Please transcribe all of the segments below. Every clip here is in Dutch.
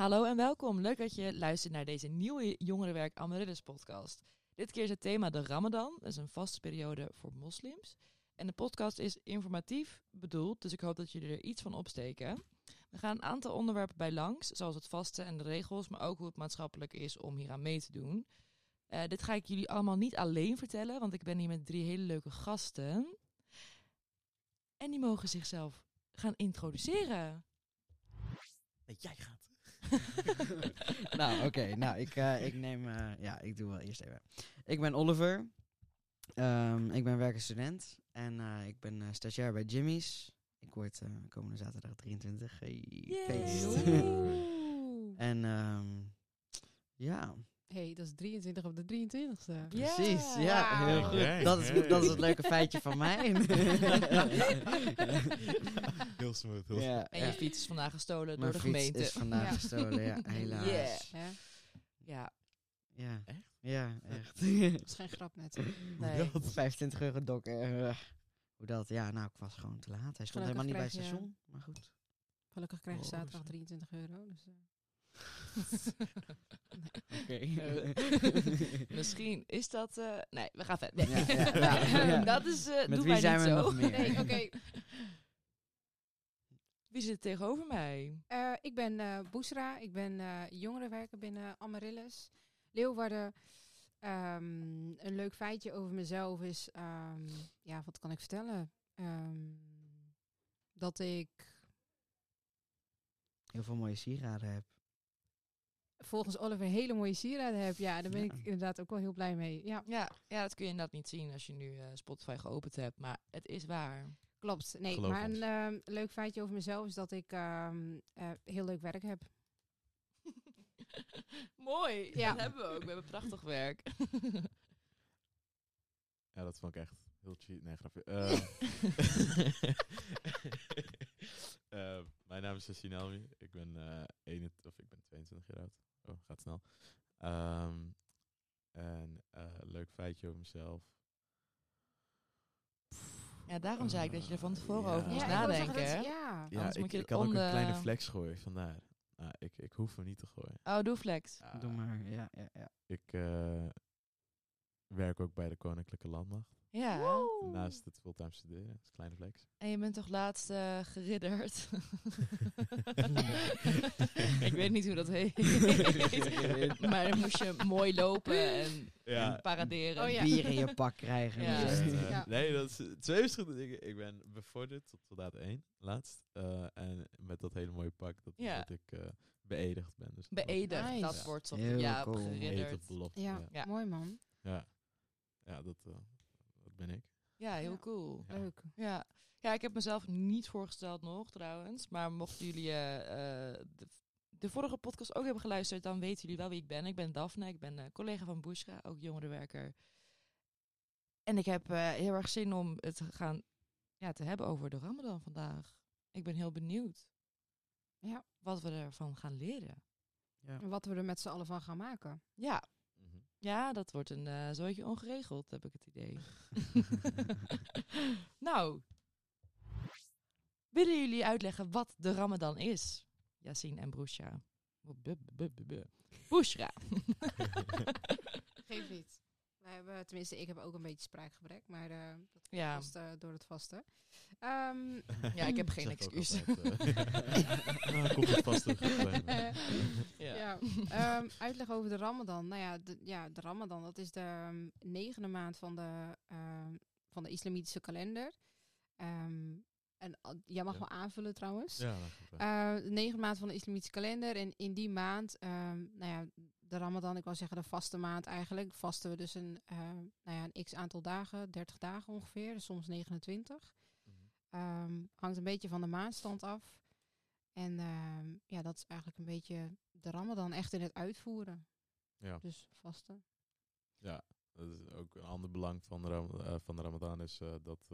Hallo en welkom. Leuk dat je luistert naar deze nieuwe Jongerenwerk Amaryllis podcast. Dit keer is het thema de Ramadan. Dat is een vaste periode voor moslims. En de podcast is informatief bedoeld, dus ik hoop dat jullie er iets van opsteken. We gaan een aantal onderwerpen bij langs, zoals het vasten en de regels, maar ook hoe het maatschappelijk is om hier aan mee te doen. Uh, dit ga ik jullie allemaal niet alleen vertellen, want ik ben hier met drie hele leuke gasten. En die mogen zichzelf gaan introduceren. Jij gaat. nou, oké. Okay. Nou, ik, uh, ik neem... Uh, ja, ik doe wel eerst even. Ik ben Oliver. Um, ik ben werkend student. En uh, ik ben stagiair bij Jimmy's. Ik word komende zaterdag 23. Hey, feest. en um, ja... hey, dat is 23 op de 23ste. Precies, ja, ja heel goed. Dat, is, dat is het leuke feitje van mij. heel smooth. Heel ja, en je fiets is vandaag gestolen Mijn door de gemeente. is vandaag ja. gestolen, ja, helaas. Yeah. Ja. Ja. Echt? Ja, echt. dat is geen grap net. Nee. 25 euro dok. Uh, hoe dat? Ja, nou, ik was gewoon te laat. Hij stond helemaal niet bij het station, je... maar goed. Gelukkig krijg je oh, zaterdag 23 euro, dus... Uh... nee. Misschien is dat. Uh, nee, we gaan verder. Nee. Ja, ja, ja, dat is. Uh, Met doe wie mij zijn niet we zo. nog meer? Nee, oké. Okay. Wie zit tegenover mij? Uh, ik ben uh, Boesra. Ik ben uh, jongerenwerker binnen Amaryllis. Leeuwarden. Um, een leuk feitje over mezelf is... Um, ja, wat kan ik vertellen? Um, dat ik... Heel veel mooie sieraden heb. Volgens Oliver hele mooie sieraden heb. Ja, daar ben ja. ik inderdaad ook wel heel blij mee. Ja, ja, ja dat kun je inderdaad niet zien als je nu Spotify geopend hebt. Maar het is waar. Klopt. Nee, Geloof maar ons. een uh, leuk feitje over mezelf is dat ik uh, uh, heel leuk werk heb. Mooi. Ja. Dat hebben we ook. We hebben prachtig werk. ja, dat vond ik echt heel cheat. Nee, grapje. Uh, mijn naam is Sassine Elmi. Ik ben, uh, 21, of ik ben 22 jaar oud. Oh, gaat snel. Um, en uh, leuk feitje over mezelf. Ja, daarom zei ik dat je er van tevoren Ja. over moest ja, nadenken. dat- ja. Ja, ik, kan ook een kleine flex gooien, vandaar. Nou, ik, ik hoef hem niet te gooien. Oh, doe flex. Doe maar, ja, ja, ja. Ik uh, werk ook bij de Koninklijke Landmacht. Ja. Naast het fulltime studeren. Dat is een kleine flex. En je bent toch laatst uh, geridderd? ik weet niet hoe dat heet. maar dan moest je mooi lopen en, Ja. en paraderen. Oh, ja. Bier in je pak krijgen. Ja. Dus, eh, eh, Ja. Nee, dat is twee verschillende dingen. Ik ben bevorderd tot soldaat 1, laatst. Uh, en met dat hele mooie pak, dat, Ja. dat ik uh, beëdigd ben. Dus Beëdigd, Nice. dat wordt op ja, cool. Geridderd. Ja, Ja. Ja. mooi man. Ja, ja dat, uh, dat ben ik. Ja, heel Ja. cool. Ja. Leuk. Ja. ja, ik heb mezelf niet voorgesteld nog trouwens. Maar mochten jullie eh, eh, de, de vorige podcast ook hebben geluisterd, dan weten jullie wel wie ik ben. Ik ben Daphne, ik ben eh, collega van Bushra, ook jongerenwerker. En ik heb eh, heel erg zin om het te gaan ja, te hebben over de Ramadan vandaag. Ik ben heel benieuwd Ja. wat we ervan gaan leren. ja. En wat we er met z'n allen van gaan maken. Ja. Ja dat wordt een uh, zootje ongeregeld, heb ik het idee. nou, willen jullie uitleggen wat de Ramadan is? Yassine en Broesja. Bushra. Geef niet. Wij hebben, tenminste, ik heb ook een beetje spraakgebrek, maar uh, dat komt Ja. vast uh, door het vasten. Um, Ja, ik heb geen Zeg excuus. altijd, uh, nou, komt het. Ja. ja. Um, uitleg over de Ramadan. Nou ja, de, ja, de Ramadan, dat is de um, negende maand van de, van de islamitische kalender. Um, en uh, jij mag Ja. wel aanvullen trouwens. Ja. Uh, de negende maand van de islamitische kalender. En in die maand, um, nou ja, de Ramadan, ik wil zeggen de vaste maand eigenlijk, vasten we dus een, uh, nou ja, een x aantal dagen, 30 dagen ongeveer, dus soms 29. Mhm. Um, hangt een beetje van de maandstand af. En um, ja, dat is eigenlijk een beetje de Ramadan echt in het uitvoeren. Ja. Dus vasten. Ja, dat is ook een ander belang van de, Ram uh, van de Ramadan is uh, dat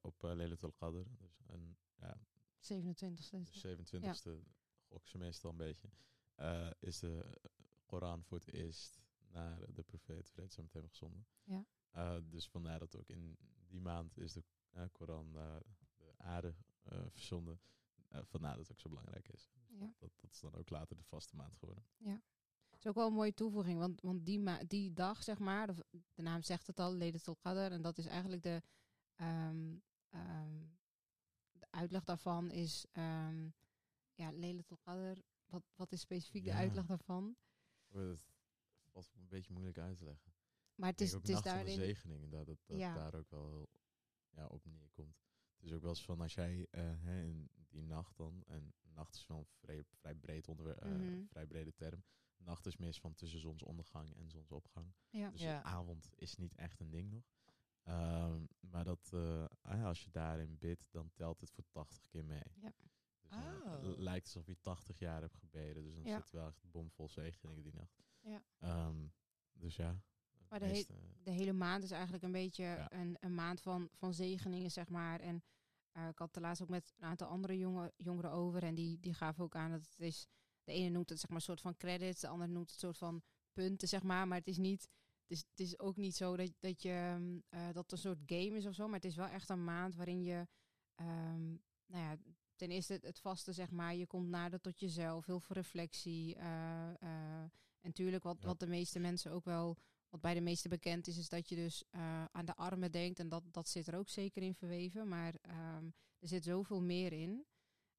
op uh, Lelatul Qadr, dus een, ja, 27 de 27e, ja. gok ze meestal een beetje, uh, is de Koran voor het eerst naar de profeet vrede met hem gezonden. Ja. Uh, dus vandaar dat ook in die maand is de uh, Koran naar de aarde verzonden. eh, vandaar dat het ook zo belangrijk is. Ja. Dat, dat is dan ook later de vaste maand geworden. Dat is ook wel een mooie toevoeging, want, want die, ma die dag, zeg maar, de, de naam zegt het al, Leden Qadr, en dat is eigenlijk de, ehm, ehm, de uitleg daarvan is, ehm ja, Leden Qadr, wat, wat is specifiek de uitleg daarvan? Maar Dat valt een beetje moeilijk uit te leggen. Maar het is, het is van de daarin, zegening, dat het dat Ja. daar ook wel ja, op neerkomt. Het is ook wel eens van als jij eh, hè, in die nacht dan, en nacht is wel een vrij, vrij, breed onderwerp, eh, Mhm. vrij brede term. Nacht is meest van tussen zonsondergang en zonsopgang. ja. Dus Ja. avond is niet echt een ding nog. Ehm, maar dat, eh, ah ja, als je daarin bidt, dan telt het voor 80 keer mee. Ja. Dus dan Oh. lijkt alsof je 80 jaar hebt gebeden. Dus dan Ja. zit wel echt bomvol zegeningen die nacht. Ja. Ehm, dus ja. Maar de he- de hele maand is eigenlijk een beetje Ja. een, een maand van, van zegeningen, zeg maar. En eh, ik had het er laatst ook met een aantal andere jongen, jongeren over. En die, die gaven ook aan dat het is... De ene noemt het zeg maar een soort van credits. De andere noemt het soort van punten, zeg maar. Maar het is niet... Het is, het is ook niet zo dat, dat je ehm, eh, dat het een soort game is of zo. Maar het is wel echt een maand waarin je... ehm, nou ja, ten eerste het, het vaste, zeg maar. Je komt nader tot jezelf. Heel veel reflectie. eh, eh, en natuurlijk wat, Ja. wat de meeste mensen ook wel wat bij de meesten bekend is, is dat je dus eh, aan de armen denkt. En dat, dat zit er ook zeker in verweven. Maar ehm, er zit zoveel meer in.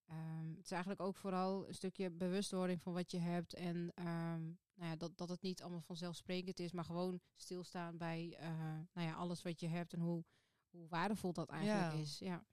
Ehm, het is eigenlijk ook vooral een stukje bewustwording van wat je hebt. En ehm, nou ja, dat, dat het niet allemaal vanzelfsprekend is. Maar gewoon stilstaan bij eh, nou ja, alles wat je hebt. En hoe, hoe waardevol dat eigenlijk Ja. is. Ja.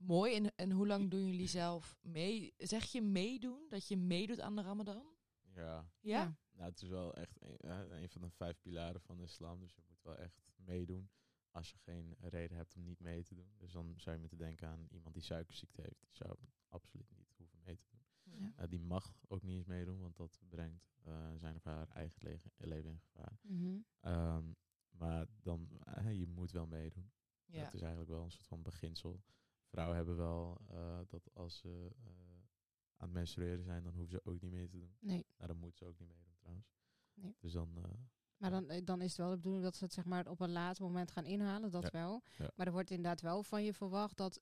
Mooi. En, en hoe lang doen jullie zelf mee? Zeg je meedoen? Dat je meedoet aan de Ramadan? ja. Ja? Nou, het is wel echt een, een van de vijf pilaren van de islam. Dus je moet wel echt meedoen. Als je geen reden hebt om niet mee te doen. Dus dan zou je moeten denken aan iemand die suikerziekte heeft. Die zou absoluut niet hoeven mee te doen. Ja. Eh, die mag ook niet eens meedoen, want dat brengt eh, zijn of haar eigen le- leven in gevaar. Mhm. Ehm, maar dan, eh, je moet wel meedoen. Ja. Dat is eigenlijk wel een soort van beginsel. Vrouwen hebben wel eh, dat als ze eh, aan het menstrueren zijn, dan hoeven ze ook niet mee te doen. Nee. Nou, dan moeten ze ook niet meedoen trouwens. Nee. Dus dan, eh, Maar dan, dan is het wel de bedoeling dat ze het zeg maar op een later moment gaan inhalen, dat Ja. wel. Ja. Maar er wordt inderdaad wel van je verwacht dat,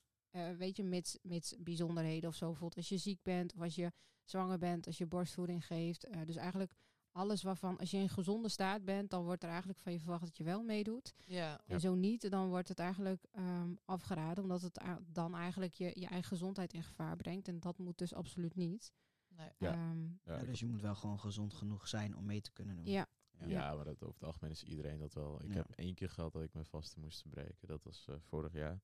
weet je, mits, mits bijzonderheden of zo, bijvoorbeeld als je ziek bent of als je zwanger bent, als je borstvoeding geeft. dus eigenlijk alles waarvan, als je in gezonde staat bent, dan wordt er eigenlijk van je verwacht dat je wel meedoet. Ja. En zo niet, dan wordt het eigenlijk ehm, afgeraden, omdat het dan eigenlijk je, je eigen gezondheid in gevaar brengt. En dat moet dus absoluut niet. Nee. Ja. Ehm, ja, Ja, ik dus je moet wel gewoon gezond genoeg zijn om mee te kunnen doen. ja. Ja, maar dat, over het algemeen is iedereen dat wel. Ik Ja. heb één keer gehad dat ik mijn vaste moest breken. Dat was eh, vorig jaar.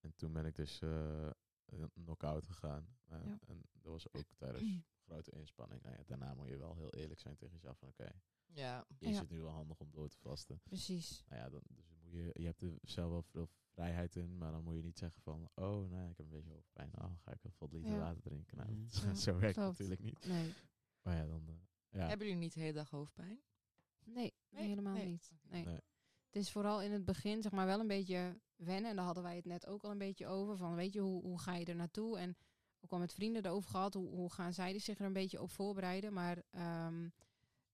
En toen ben ik dus eh een knock-out gegaan. Eh, Ja. En dat was ook tijdens grote inspanning. Nou ja, daarna moet je wel heel eerlijk zijn tegen jezelf. Van oké, Ja. is Ja. het nu wel handig om door te vasten? Precies. Nou ja, dan, dus moet je, je hebt er zelf wel veel vrijheid in. Maar dan moet je niet zeggen van... Oh, nou ja, ik heb een beetje hoofdpijn. Oh, ga ik een vol liter Ja. water drinken? Nou, dat- Ja, zo werkt het natuurlijk niet. Nee. Maar ja, dan... eh, ja. Hebben jullie niet de hele dag hoofdpijn? Nee, nee, Nee? helemaal Nee. niet. Nee. Nee. Het is vooral in het begin zeg maar wel een beetje wennen. En daar hadden wij het net ook al een beetje over. Van weet je, hoe, hoe ga je er naartoe? En ook al met vrienden erover gehad. Hoe, hoe gaan zij zich er een beetje op voorbereiden? Maar ehm,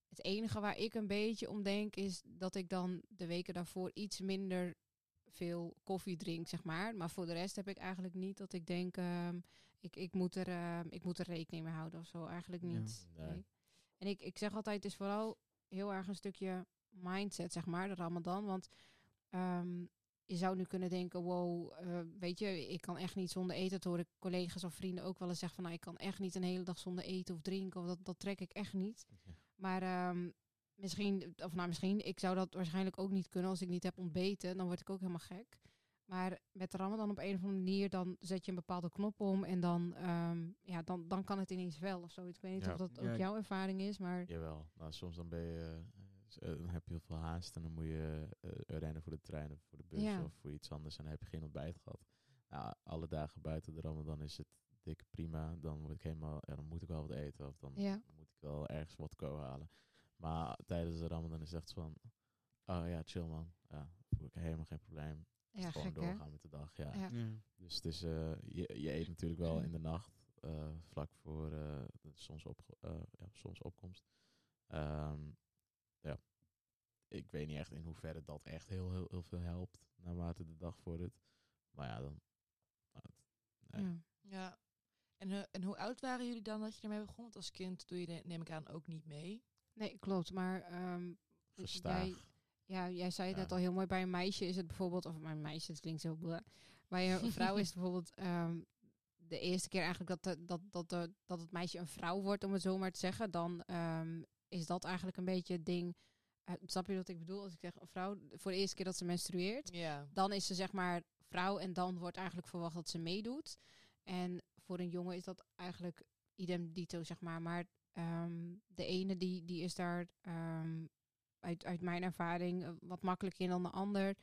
het enige waar ik een beetje om denk is dat ik dan de weken daarvoor iets minder veel koffie drink, zeg maar. Maar voor de rest heb ik eigenlijk niet dat ik denk, ehm, ik, ik, moet er, ehm, ik moet er rekening mee houden of zo. Eigenlijk Ja. niet. Nee. Nee. En ik, ik zeg altijd, het is vooral heel erg een stukje mindset, zeg maar, de Ramadan. Want je zou nu kunnen denken, wow, eh, weet je, ik kan echt niet zonder eten. Dat hoor ik collega's of vrienden ook wel eens zeggen van, nou, ik kan echt niet een hele dag zonder eten of drinken. Of dat, dat trek ik echt niet. Ja. Maar ehm, misschien, of nou misschien, ik zou dat waarschijnlijk ook niet kunnen als ik niet heb ontbeten. Dan word ik ook helemaal gek. Maar met de Ramadan op een of andere manier, dan zet je een bepaalde knop om en dan, ehm, ja, dan, dan kan het ineens wel of zo. Ik weet niet Ja. of dat ook Ja, jouw ervaring is, maar Jawel. Nou, soms dan ben je, eh, s- eh, dan heb je heel veel haast en dan moet je eh, rennen voor de trein of voor de bus Ja. of voor iets anders en dan heb je geen ontbijt gehad. Nou, alle dagen buiten de Ramadan is het dik prima. Dan word ik helemaal, ja, dan moet ik wel wat eten of dan Ja. moet ik wel ergens wat ko halen. Maar tijdens de Ramadan is het echt van, oh ja, chill man. Ja, voel ik helemaal geen probleem. ja, gewoon gek hè? doorgaan met de dag. Ja. Ja. Ja. Dus het is, eh, je, je eet natuurlijk wel in de nacht, eh, vlak voor eh, de soms, op, ja, soms opkomst. Ehm, ja, ik weet niet echt in hoeverre dat echt heel, heel, heel veel helpt naarmate de dag vordert. Maar ja, dan, nou, het- Nee. Ja. Ja. En, eh, en hoe oud waren jullie dan dat je ermee begon? Want als kind doe je, de- neem ik aan, ook niet mee. Nee, klopt. Maar ehm, Gestaag. jij, ja, jij zei het Ja. net al heel mooi. Bij een meisje is het bijvoorbeeld, of mijn meisje, het klinkt zo bleh. Bij een vrouw is het bijvoorbeeld ehm, de eerste keer eigenlijk dat, de, dat, dat, de, dat het meisje een vrouw wordt, om het zo maar te zeggen. Dan ehm, is dat eigenlijk een beetje het ding. eh, snap je wat ik bedoel? Als ik zeg een vrouw, voor de eerste keer dat ze menstrueert, Ja. dan is ze zeg maar vrouw en dan wordt eigenlijk verwacht dat ze meedoet. En voor een jongen is dat eigenlijk idem dito, zeg maar. Maar ehm, de ene die, die is daar ehm, uit, uit mijn ervaring eh, wat makkelijker in dan de ander.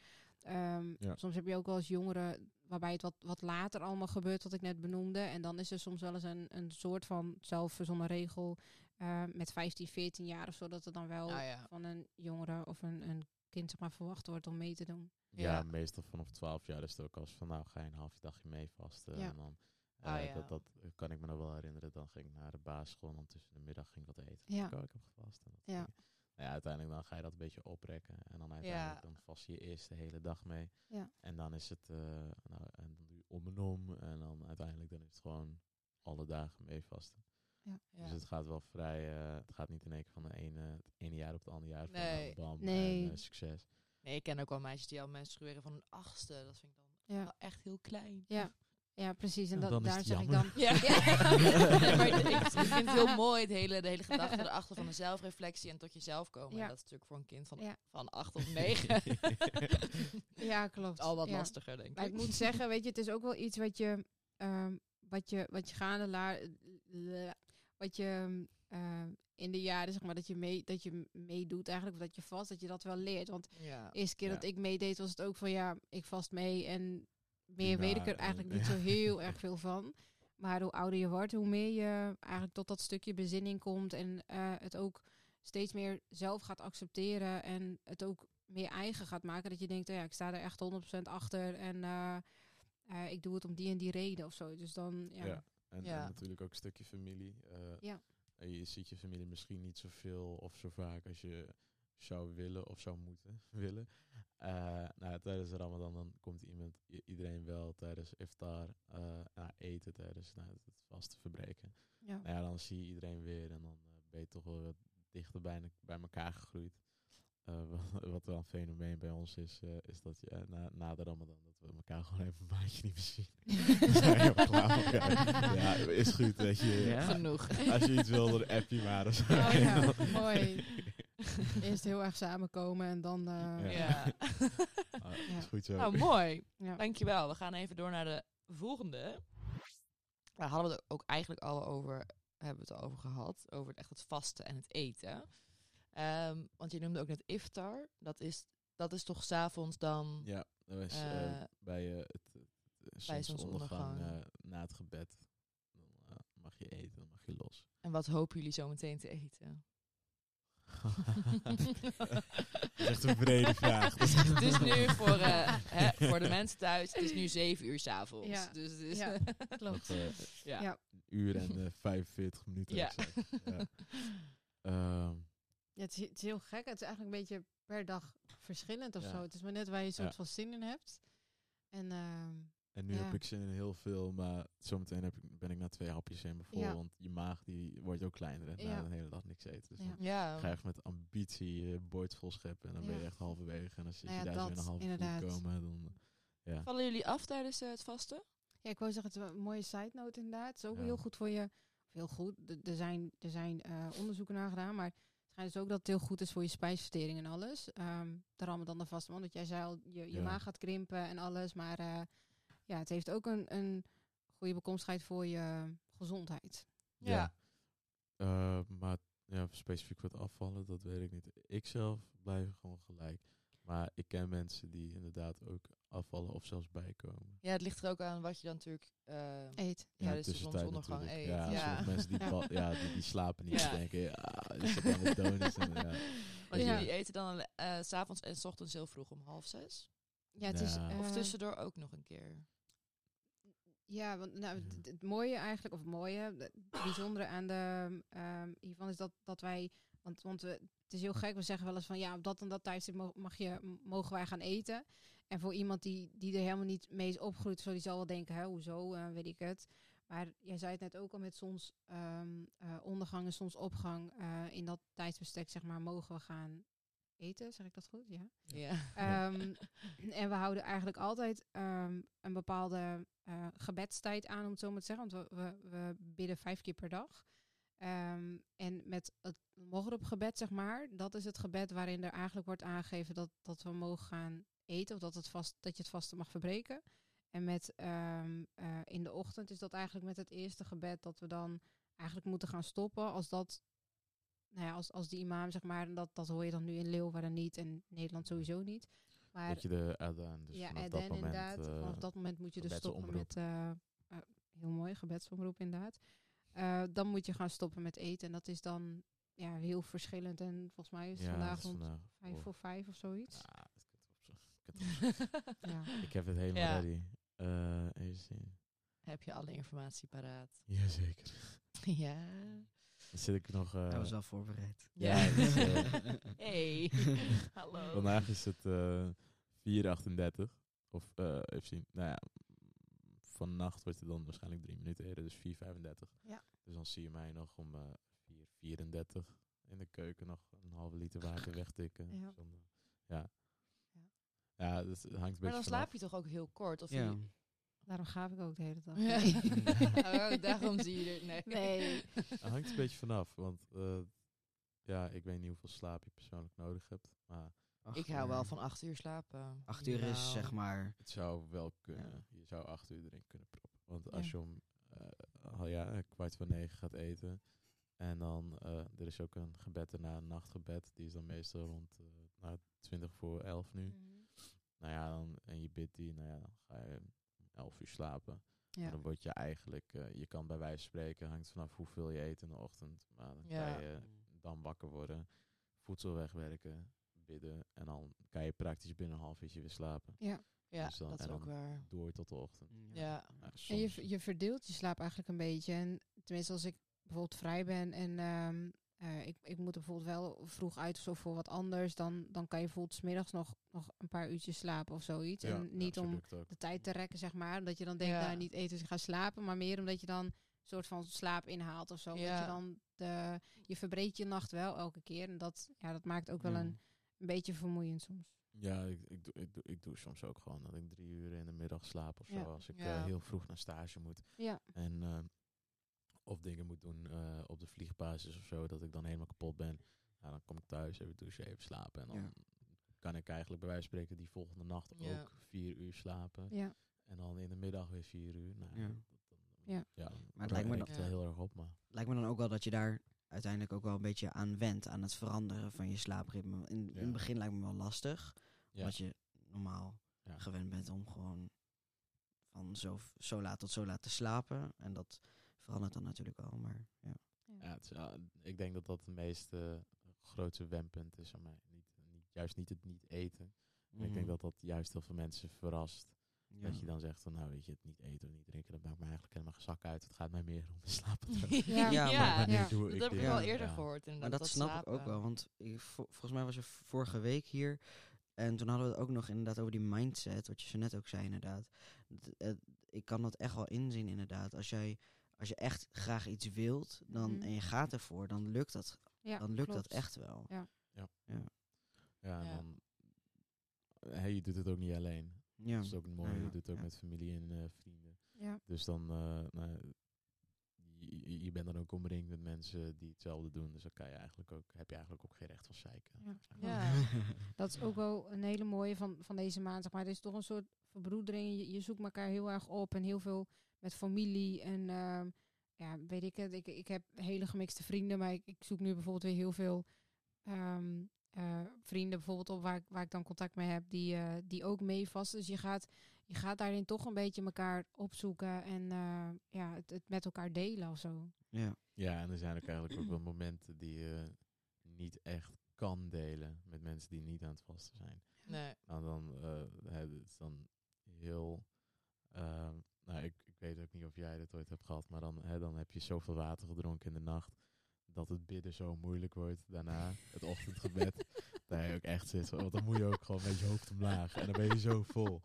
Ehm, Ja. Soms heb je ook wel eens jongeren waarbij het wat, wat later allemaal gebeurt, wat ik net benoemde. En dan is er soms wel eens een, een soort van zelfverzonnen regel eh, met 15, 14 jaar of zo, dat er dan wel Nou ja. van een jongere of een, een kind zeg maar, verwacht wordt om mee te doen. Ja, Ja. meestal vanaf 12 jaar is het ook als van nou ga je een half dagje mee vasten. Ja. En dan Ah, eh, ja. dat, dat kan ik me nog wel herinneren. Dan ging ik naar de basisschool en dan tussen de middag ging ik wat eten. Ja. Ik, oh, ik heb gevast. En dat Ja. ging- ja, uiteindelijk dan ga je dat een beetje oprekken. En dan uiteindelijk dan vast je eerst de hele dag mee. Ja. En dan is het, eh, nou, en dan doe je om en om. En dan uiteindelijk dan is het gewoon alle dagen mee vasten. Ja. Dus het gaat wel vrij, eh, het gaat niet in één keer van de ene, het ene jaar op het andere jaar. Van, Nee. nou, bam, Nee. en, eh, succes. Nee, ik ken ook wel meisjes die al menstrueren van een achtste. Dat vind ik dan echt heel klein. Ja, ja precies. En dat, dan daar zeg ik dan. Ja. Ja. Nee, maar ik, ik vind het heel mooi, het hele, de hele gedachte erachter van de zelfreflectie en tot jezelf komen. Ja. En dat is natuurlijk voor een kind van, Ja. van acht of negen Ja, klopt. al wat Ja. lastiger, denk Maar ik. ik moet zeggen, weet je, het is ook wel iets wat je, ehm, wat je, wat je gaande la, la- wat je ehm, in de jaren, zeg maar, dat je mee, dat je meedoet eigenlijk, of dat je vast, dat je dat wel leert. Want Ja. de eerste keer Ja. dat ik meedeed, was het ook van, ja, ik vast mee en meer weet ik er eigenlijk eh, niet zo heel erg veel van. Maar hoe ouder je wordt, hoe meer je eigenlijk tot dat stukje bezinning komt en eh, het ook steeds meer zelf gaat accepteren en het ook meer eigen gaat maken. Dat je denkt, oh ja, ik sta er echt 100% achter en eh, eh, ik doe het om die en die reden of zo. Dus dan, ja. Ja. En, Ja. en natuurlijk ook een stukje familie. eh, Ja. en je ziet je familie misschien niet zoveel of zo vaak als je zou willen of zou moeten willen. Eh, nou, tijdens de Ramadan dan komt iemand, iedereen wel tijdens iftar uh, nou, eten tijdens nou, het vaste verbreken. Ja. Nou ja, dan zie je iedereen weer en dan eh, ben je toch wel wat dichter bij, bij elkaar gegroeid. Eh, wat, wat wel een fenomeen bij ons is, eh, is dat je na, na de Ramadan dat we elkaar gewoon even een maandje niet meer zien. Zijn klaar. Ja, is goed, weet je. Ja. Genoeg. Als je iets wil, dan app je maar. of zo. Oh ja, mooi. Eerst heel erg samenkomen en dan... eh, Ja. Ah, Ja. Is goed zo. Nou, mooi. ja. Dankjewel. We gaan even door naar de volgende. Daar hadden we het ook eigenlijk al over, hebben we het al over gehad. Over het, echt het vasten en het eten. Ehm, want je noemde ook net iftar. Dat is, dat is toch s'avonds dan... Ja, dat is eh, Eh, bij eh, het, het, bij zonsondergang eh, na het gebed. Dan mag je eten, dan mag je los. En wat hopen jullie zo meteen te eten? Dat is echt een brede vraag. Het is nu voor, eh, hè, voor de mensen thuis, het is nu zeven uur s'avonds. Ja. Dus het is, Ja, klopt. dat, eh, ja. Ja. een uur en eh 45 minuten. Ja. exact. Ja. Ehm, Ja, het, is, het is heel gek. Het is eigenlijk een beetje per dag verschillend of Ja. zo. Het is maar net waar je soort Ja. van zin in hebt. En ehm, en nu Ja. heb ik zin in heel veel, maar zometeen heb ik, ben ik na twee hapjes in vol. Ja. Want je maag die wordt ook kleiner en Ja. na de hele dag niks eten. Dus Ja. dan Ja. ga je echt met ambitie je bord vol scheppen. En dan ben je echt halverwege. En als je Nou ja, daar zo in dat, een halve inderdaad. voet komen, dan... Ja. Vallen jullie af tijdens eh, het vasten? ja, ik wou zeggen, het is een mooie side note inderdaad. Het is ook Ja. heel goed voor je. Of heel goed. Er zijn, er zijn eh, onderzoeken naar gedaan, maar het schijnt dus ook dat het heel goed is voor je spijsvertering en alles. Ehm de Ramadan de vaste man, want jij zei al, je, je Ja. maag gaat krimpen en alles. Maar eh, ja, het heeft ook een, een goede bekomstigheid voor je gezondheid. Ja. Eh, maar ja, specifiek wat afvallen, dat weet ik niet. Ik zelf blijf gewoon gelijk. Maar ik ken mensen die inderdaad ook afvallen of zelfs bijkomen. Ja, het ligt er ook aan wat je dan natuurlijk... eh, Eet. Ja, in dus de zonsondergang eet, Ja, ja. sommige mensen die, Ja. val- ja, die, die slapen niet. Ja. Die denken, ja, is dat aan het donuts? En, ja. want Ja. jullie eten dan eh, s s'avonds en s ochtends heel vroeg om half zes. Ja, het is... Ja. Of eh, tussendoor ook nog een keer. Ja, want nou, het, het mooie eigenlijk, of het mooie, het bijzondere aan de, ehm, hiervan is dat, dat wij, want, want we, het is heel gek, we zeggen wel eens van ja, op dat en dat tijdstip mag je, mogen wij gaan eten. en voor iemand die, die er helemaal niet mee is opgegroeid, zo, die zal wel denken, hè, hoezo, eh, weet ik het. Maar jij zei het net ook al met soms ehm, eh, ondergang en soms opgang. eh, in dat tijdsbestek, zeg maar, mogen we gaan eten. Zeg ik dat goed? Ja. Ja. Ehm, en we houden eigenlijk altijd ehm, een bepaalde eh, gebedstijd aan, om het zo maar te zeggen. Want we, we, we bidden vijf keer per dag. Ehm, en met het Moghrib-gebed, zeg maar, dat is het gebed waarin er eigenlijk wordt aangegeven dat, dat we mogen gaan eten. Of dat, het vast, dat je het vaste mag verbreken. En met ehm, eh, in de ochtend is dat eigenlijk met het eerste gebed dat we dan eigenlijk moeten gaan stoppen. Als dat, nou ja, als, als die imam, zeg maar, en dat, dat hoor je dan nu in Leeuwarden niet en Nederland sowieso niet. Maar Dat je de adaan, dus ja, vanaf en dat dan moment, inderdaad. vanaf dat moment moet je dus stoppen met... eh, eh, heel mooi, gebedsomroep inderdaad. Eh, dan moet je gaan stoppen met eten. En dat is dan ja, heel verschillend. En volgens mij is het ja, vandaag rond vijf voor- voor vijf of zoiets. Ah, het kut op zo. Kut op zo. Ja. Ik heb het helemaal Ja. ready. Eh, even zien. Heb je alle informatie paraat? Jazeker. ja. Dan zit ik nog... eh, Hij was wel voorbereid. Ja, dus, eh, hey. Hallo. Vandaag is het eh 4.38. Of eh, even zien. Nou ja, vannacht wordt het dan waarschijnlijk drie minuten eerder, dus 4.35. Ja. Dus dan zie je mij nog om eh 4.34 in de keuken nog een halve liter water wegtikken. Ja. Eh, ja. Ja. Ja, dus het hangt een maar dan slaap je toch ook heel kort? Of Ja. je- Daarom gaaf ik ook de hele dag. Ja. Nee. oh, daarom zie je er... Nee. Nee. Het hangt een beetje vanaf, want eh, ja, ik weet niet hoeveel slaap je persoonlijk nodig hebt. Maar Acht Ik hou wel van acht uur slapen. Acht uur is zeg maar... het zou wel kunnen. Ja. Je zou acht uur erin kunnen proppen. Want Ja. als je om eh, al ja, kwart voor negen gaat eten. En dan, eh, er is ook een gebed erna, een nachtgebed. Die is dan meestal rond eh nou, 20 voor 11 nu. Mhm. Nou ja, dan, en je bidt die, nou ja, dan ga je 11 uur slapen. En Ja. dan word je eigenlijk, eh, je kan bij wijze van spreken, hangt vanaf hoeveel je eet in de ochtend. Maar dan Ja. kan je dan wakker worden, voedsel wegwerken, bidden. En dan kan je praktisch binnen een half uurtje weer slapen. Ja. Ja, Dus dan- dat is ook waar. Door tot de ochtend. Ja. Nou, En je, je verdeelt je slaap eigenlijk een beetje. En tenminste, als ik bijvoorbeeld vrij ben en ehm, eh, ik, ik moet er bijvoorbeeld wel vroeg uit of zo voor wat anders, dan, dan kan je bijvoorbeeld 's middags nog, nog een paar uurtjes slapen of zoiets. Ja, en niet om de tijd te rekken, zeg maar. Omdat je dan denkt, Ja. nou niet eten, dus ik ga slapen. Maar meer omdat je dan een soort van slaap inhaalt of zo. Dat Ja. je dan de, je verbreedt je nacht wel elke keer. En dat, ja, dat maakt ook wel Ja. een, een beetje vermoeiend soms. Ja, ik, ik, doe, ik, doe, ik doe soms ook gewoon dat ik drie uur in de middag slaap of Ja. zo. Als ik Ja. eh, heel vroeg naar stage moet. Ja, En eh, of dingen moet doen eh, op de vliegbasis of zo, dat ik dan helemaal kapot ben. Nou, dan kom ik thuis, even douchen, even slapen. En dan Ja. kan ik eigenlijk bij wijze van spreken die volgende nacht Ja. ook vier uur slapen. ja. En dan in de middag weer vier uur. Nou, Ja. dat- dat- Ja. ja, Maar het lijkt me dan- wel heel erg op, maar... Lijkt me dan ook wel dat je daar uiteindelijk ook wel een beetje aan wendt. Aan het veranderen van je slaapritme. In, in Ja. het begin lijkt me wel lastig. Ja. Omdat je normaal Ja. gewend bent om gewoon van zo, zo laat tot zo laat te slapen. En dat verandert dan natuurlijk wel. Maar ja. Ja, het is, ja, ik denk dat dat het meest eh, grootste wendpunt is aan mij. Niet, niet, juist niet het niet eten. Maar Ik denk dat dat juist heel veel mensen verrast. Mhm. Ja. Dat je dan zegt van nou weet je, het niet eten of niet drinken, dat maakt me eigenlijk helemaal geen zak uit. Het gaat mij meer om de slapen. Ja, Ja, ja, maar wanneer ja. doe dat heb ik wel eerder Ja. gehoord. Maar Inderdaad, dat, snap ik ook wel, want ik, vo- volgens mij was er vorige week hier. En toen hadden we het ook nog inderdaad over die mindset, wat je zo net ook zei inderdaad. D- eh, ik kan dat echt wel inzien inderdaad. Als jij als je echt graag iets wilt dan, Mhm. en je gaat ervoor, dan lukt dat, ja dan lukt klopt. dat echt wel. Ja. Ja, Ja. en dan, hey, je doet het ook niet alleen. Ja. Dat is ook mooi. Ja, Je doet het ook ja. met familie en eh, vrienden. Ja. Dus dan, eh, nou, je, je bent dan ook omringd met mensen die hetzelfde doen. Dus dan kan je eigenlijk ook, heb je eigenlijk ook geen recht van zeiken. Ja. Ja. Dat is ook wel een hele mooie van, van deze maand. Zeg maar. Er is toch een soort verbroedering. Je, je zoekt elkaar heel erg op en heel veel met familie. En ehm, ja, weet ik het. Ik, ik heb hele gemixte vrienden, maar ik, ik zoek nu bijvoorbeeld weer heel veel ehm, eh, vrienden bijvoorbeeld op waar, ik- waar ik dan contact mee heb, die, eh, die ook meevasten. Dus je gaat, je gaat daarin toch een beetje elkaar opzoeken en eh, ja, het, het met elkaar delen of zo. ja. Ja, en er zijn ook eigenlijk ook wel momenten die je niet echt kan delen met mensen die niet aan het vasten zijn. Nee. Nou, dan, eh, het is dan heel. ehm, nou, ik weet ook niet of jij dit ooit hebt gehad, maar dan, hè, dan heb je zoveel water gedronken in de nacht. dat het bidden zo moeilijk wordt daarna, het ochtendgebed. dat je ook echt zit, want dan moet je ook gewoon met je hoofd omlaag. En dan ben je zo vol.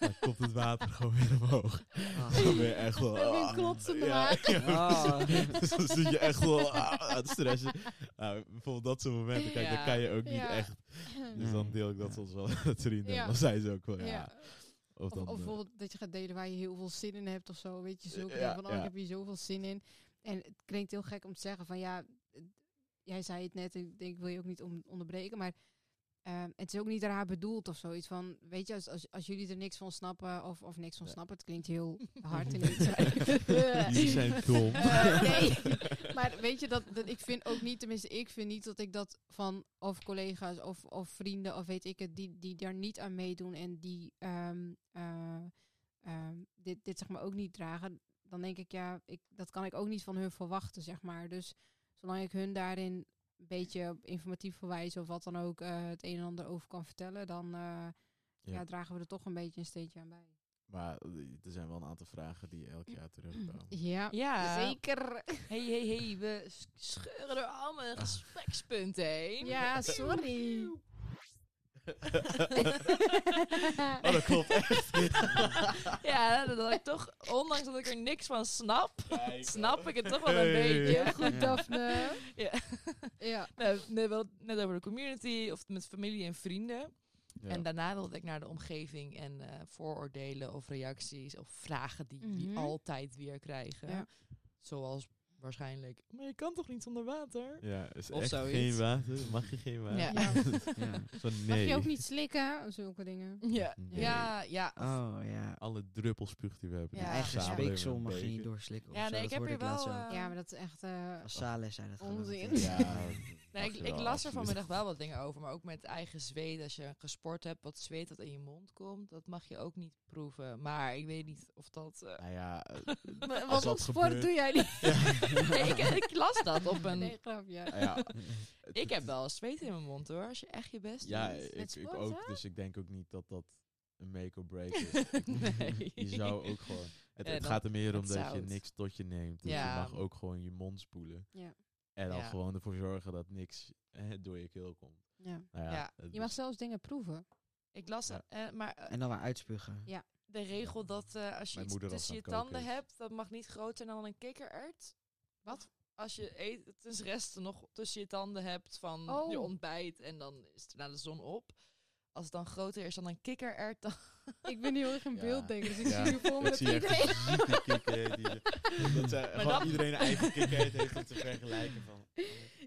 Dan komt het water gewoon weer omhoog. Ah. Dan ben je echt wel... Ah, klotsende ja, maag. ja, Ah. dus dan zit je echt wel ah, aan het stressen. Nou, bijvoorbeeld dat soort momenten, kijk, Ja. dan kan je ook niet Ja. echt. Dus dan deel ik dat Ja. soms wel met vrienden. Dan zijn ze ook wel, ja. Of Of, dan, of eh, bijvoorbeeld dat je gaat delen waar je heel veel zin in hebt of zo. Weet je, zulke Ja, van, oh, ja. ik heb hier zoveel zin in. En het klinkt heel gek om te zeggen van, ja, eh, jij zei het net, ik denk, ik wil je ook niet om, onderbreken, maar ehm, het is ook niet raar bedoeld of zoiets van, weet je, als, als, als jullie er niks van snappen of, of niks van Ja. snappen, het klinkt heel hard in dit Jullie zijn dom. Eh, nee, maar weet je, dat, dat ik vind ook niet, tenminste ik vind niet dat ik dat van of collega's of, of vrienden of weet ik het, die, die daar niet aan meedoen en die ehm, eh, ehm, dit, dit zeg maar ook niet dragen, dan denk ik ja, ik, dat kan ik ook niet van hun verwachten, zeg maar. Dus zolang ik hun daarin een beetje op informatief verwijs of wat dan ook eh, het een en ander over kan vertellen, dan eh, ja. Ja. dragen we er toch een beetje een steentje aan bij. Maar eh, er zijn wel een aantal vragen die elk jaar terugkomen. Ja, Ja. zeker. Hey, hey, hey, we scheuren er allemaal een gesprekspunt heen. Ja, sorry. oh, dat klopt echt. Ja, dat, dat ik toch, ondanks dat ik er niks van snap, Kijk, snap ik het toch wel een Hey. beetje. Heel goed, Daphne. Ja. Ja. Net, wel- net over de community of met familie en vrienden. Ja. En daarna wilde ik naar de omgeving en eh, vooroordelen of reacties of vragen die die Mhm. altijd weer krijgen. Ja. Zoals waarschijnlijk, maar je kan toch niet zonder water? Ja, is Of echt zoiets. geen water? Mag je geen water? Ja. Ja. Ja. Zo Mag nee. je ook niet slikken? Zulke dingen. Ja, Nee. ja, ja. Oh ja. Alle druppels spuugt die we hebben. Ja, eigen speeksel mag je niet doorslikken. Ja, of zo. nee, ik heb hier wel, eh, Ja, maar dat is echt... eh, Van Saleh zei dat. Onzin. Ja, Nee, mag ik, las er vanmiddag wel wat dingen over, maar ook met eigen zweet. Als je gesport hebt, wat zweet dat in je mond komt, dat mag je ook niet proeven. Maar ik weet niet of dat... eh, Nou ja, Wat dat voor sport gebeurt- doe jij niet? nee, ik, ik las dat op een... Nee, grapje. ja, Ik heb wel zweet in mijn mond hoor, als je echt je best ja, doet. ik, ik ook. hè? Dus ik denk ook niet dat dat een make or break is. nee. Je zou ook gewoon... Het, Ja, gaat er meer om dat je niks tot je neemt. Dus Ja. je mag ook gewoon je mond spoelen. Ja. En dan Ja. gewoon ervoor zorgen dat niks eh, door je keel komt. Ja. Nou ja, Ja. Je mag is- zelfs dingen proeven. Ik las, Ja. eh, maar eh, En dan maar uitspugen. de regel dat eh, als je Mijn iets tussen je tanden hebt, dat mag niet groter dan een kikkerert. Wat? Als je etensresten nog tussen je tanden hebt van Oh. je ontbijt en dan is het na de zon op. Als het dan groter is dan een kikkerert, dan... Ik ben heel erg in Ja. beeld, denk ik. Dus ik Ja. zie nu voor me dat iedereen... dat gewoon dat- iedereen een eigen kikker heeft om te vergelijken van...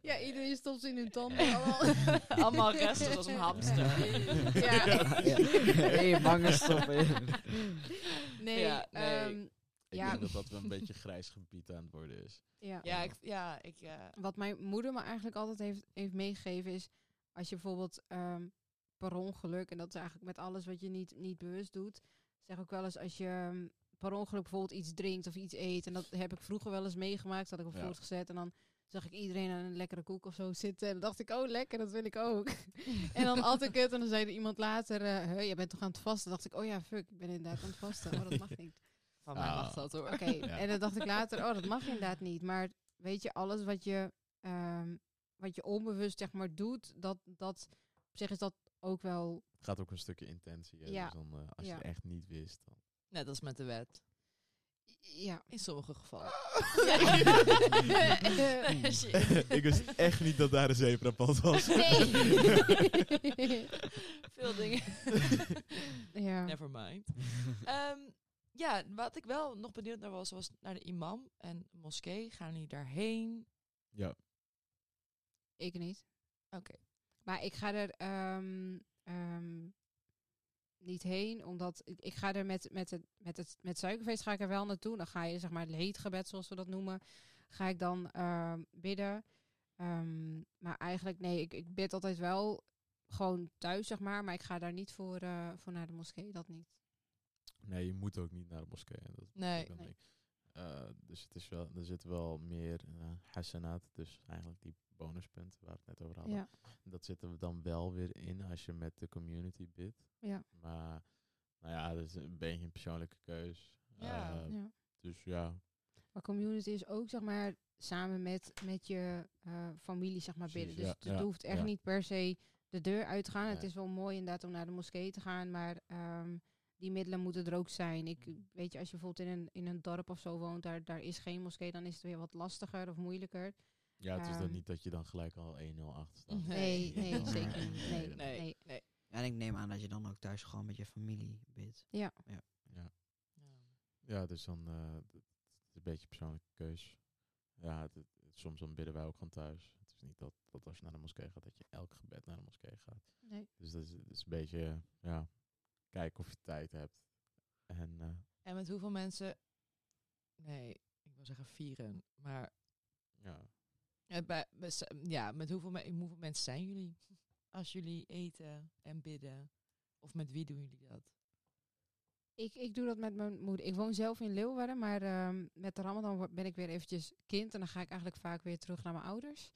Ja, iedereen stopt ze in hun tanden. allemaal. Allemaal resten zoals een hamster. Ja. Ja. Hey, bangen stoppen. Nee, Ja, nee. ehm, Ik Ja. denk dat dat wel een beetje grijs gebied aan het worden is. ja. Ja, ik... Ja, ik eh, Wat mijn moeder me eigenlijk altijd heeft, heeft meegegeven is... Als je bijvoorbeeld ehm, per ongeluk... En dat is eigenlijk met alles wat je niet, niet bewust doet... Zeg ook wel eens als je ehm, per ongeluk bijvoorbeeld iets drinkt of iets eet... En dat heb ik vroeger wel eens meegemaakt. Dat had ik op Ja. voortgezet. En dan zag ik iedereen aan een lekkere koek of zo zitten. En dan dacht ik, oh lekker, dat wil ik ook. en dan at ik het en dan zei er iemand later... eh "Huh, je bent toch aan het vasten? Dan dacht ik, oh ja, fuck, ik ben inderdaad aan het vasten. Oh, dat mag niet. Van mij Ah. mag dat hoor. Oké, Ja. en dan dacht ik later, oh, dat mag inderdaad niet. Maar weet je, alles wat je, ehm, wat je onbewust zeg maar doet, dat, dat op zich is dat ook wel. Het gaat ook een stukje intentie. Hè? Ja. Dus dan, eh, als Ja. je het echt niet wist, dan... Net als met de wet. Ja. In sommige gevallen. Je- ik wist echt niet dat daar een zebrapad was. nee. Veel dingen. ja. Never mind. Ehm, ja, wat ik wel nog benieuwd naar was, was naar de imam en moskee. Gaan jullie daarheen? Ja. Ik niet. Oké. Maar ik ga er ehm, ehm, niet heen, omdat ik, ik ga er met, met, het, met, het, met suikerfeest ga ik er wel naartoe. Dan ga je zeg maar het leedgebed, zoals we dat noemen, ga ik dan ehm, bidden. Ehm, maar eigenlijk, nee, ik, ik bid altijd wel gewoon thuis, zeg maar. Maar ik ga daar niet voor, eh, voor naar de moskee, dat niet. Nee, je moet ook niet naar de moskee. Dat Nee. Nee. Eh, dus het is wel, er zit wel meer uh, hasanat, dus eigenlijk die bonuspunten waar we het net over hadden. Ja. Dat zit er dan wel weer in als je met de community bidt. Ja. Maar nou ja, dat is een beetje een persoonlijke keus. Ja. Eh, ja. Dus ja, Maar community is ook, zeg maar, samen met, met je eh, familie, zeg maar, Precies, binnen. Dus het hoeft echt niet per se de deur uit te gaan. Het is wel mooi inderdaad om naar de moskee te gaan, maar ehm, die middelen moeten er ook zijn. Ik weet je, als je bijvoorbeeld in een, in een dorp of zo woont, daar, daar is geen moskee, dan is het weer wat lastiger of moeilijker. Ja, het is dan Ehm. niet dat je dan gelijk al 1-0 achter staat. Nee. Nee, nee, zeker niet. Nee, Nee, nee. nee. Ja, en ik neem aan dat je dan ook thuis gewoon met je familie bidt. Ja. Ja. ja, dus dan eh, het het is een beetje persoonlijke keus. Ja, het, het- soms dan bidden wij ook gewoon thuis. Het is niet dat, dat als je naar de moskee gaat, dat je elk gebed naar de moskee gaat. Nee. Dus dat is, het is een beetje, ja, kijken of je tijd hebt. En eh, En met hoeveel mensen... Nee, ik wil zeggen vieren. Maar ja, eh, bij, ja, met hoeveel, me- hoeveel mensen zijn jullie? Als jullie eten en bidden. Of met wie doen jullie dat? Ik, ik doe dat met mijn moeder. Ik woon zelf in Leeuwarden, maar ehm, met de Ramadan ben ik weer eventjes kind. En dan ga ik eigenlijk vaak weer terug naar mijn ouders.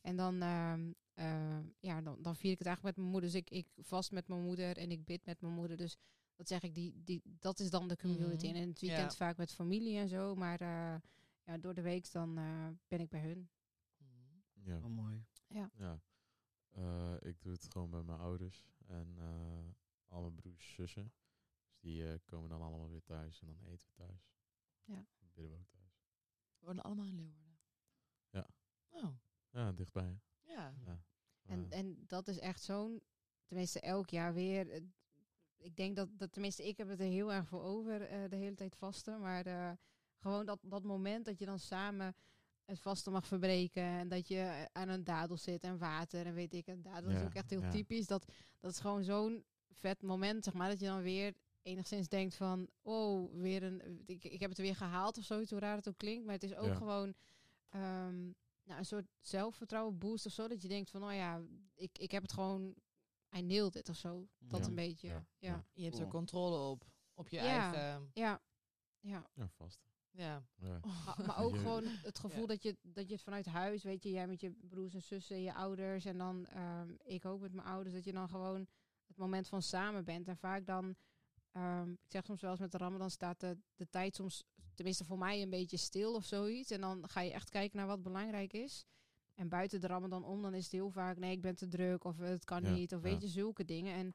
En dan, ehm, eh, ja, dan, dan vier ik het eigenlijk met mijn moeder. Dus ik, ik vast met mijn moeder en ik bid met mijn moeder. Dus dat zeg ik, die, die, dat is dan de community. Mhm. En in het weekend Ja. vaak met familie en zo. Maar eh, ja, door de week dan eh, ben ik bij hun. ja. Wel mooi. Ja, Eh, ik doe het gewoon bij mijn ouders en eh, al mijn broers en zussen. Dus die komen dan allemaal weer thuis en dan eten we thuis. Ja. Dan bidden we ook thuis. We wonen allemaal in Leeuwarden. Ja. Oh, Ja, dichtbij. Ja. Ja. En, Eh, en dat is echt zo'n, tenminste elk jaar weer. eh, Ik denk dat, dat tenminste, ik heb het er heel erg voor over, eh, de hele tijd vasten. Maar gewoon dat, dat moment dat je dan samen het vasten mag verbreken. En dat je aan een dadel zit en water en weet ik. En dadel is ook echt heel ja. typisch. Dat, dat is gewoon zo'n vet moment, zeg maar. Dat je dan weer enigszins denkt van, oh, weer een, ik, ik heb het er weer gehaald of zoiets, hoe raar het ook klinkt. Maar het is ook Ja. gewoon ehm, nou, een soort zelfvertrouwen boost of zo. Dat je denkt van, nou ja, ik, ik heb het gewoon, I nailed it of zo. Dat Ja. een beetje, Ja. ja. Ja, Ja. Je hebt er controle op. Op je Ja. eigen... ja. ja. ja, vast. Ja. Ja. Maar, maar ook gewoon het gevoel Ja. dat, je, dat je het vanuit huis, weet je, jij met je broers en zussen, je ouders en dan ehm, ik ook met mijn ouders, dat je dan gewoon het moment van samen bent. En vaak dan, ehm, ik zeg soms wel eens met de Ramadan staat de, de tijd soms, tenminste voor mij, een beetje stil of zoiets. En dan ga je echt kijken naar wat belangrijk is. En buiten de Ramadan om, dan is het heel vaak, nee, ik ben te druk of het kan Ja, niet of ja. weet je, zulke dingen. En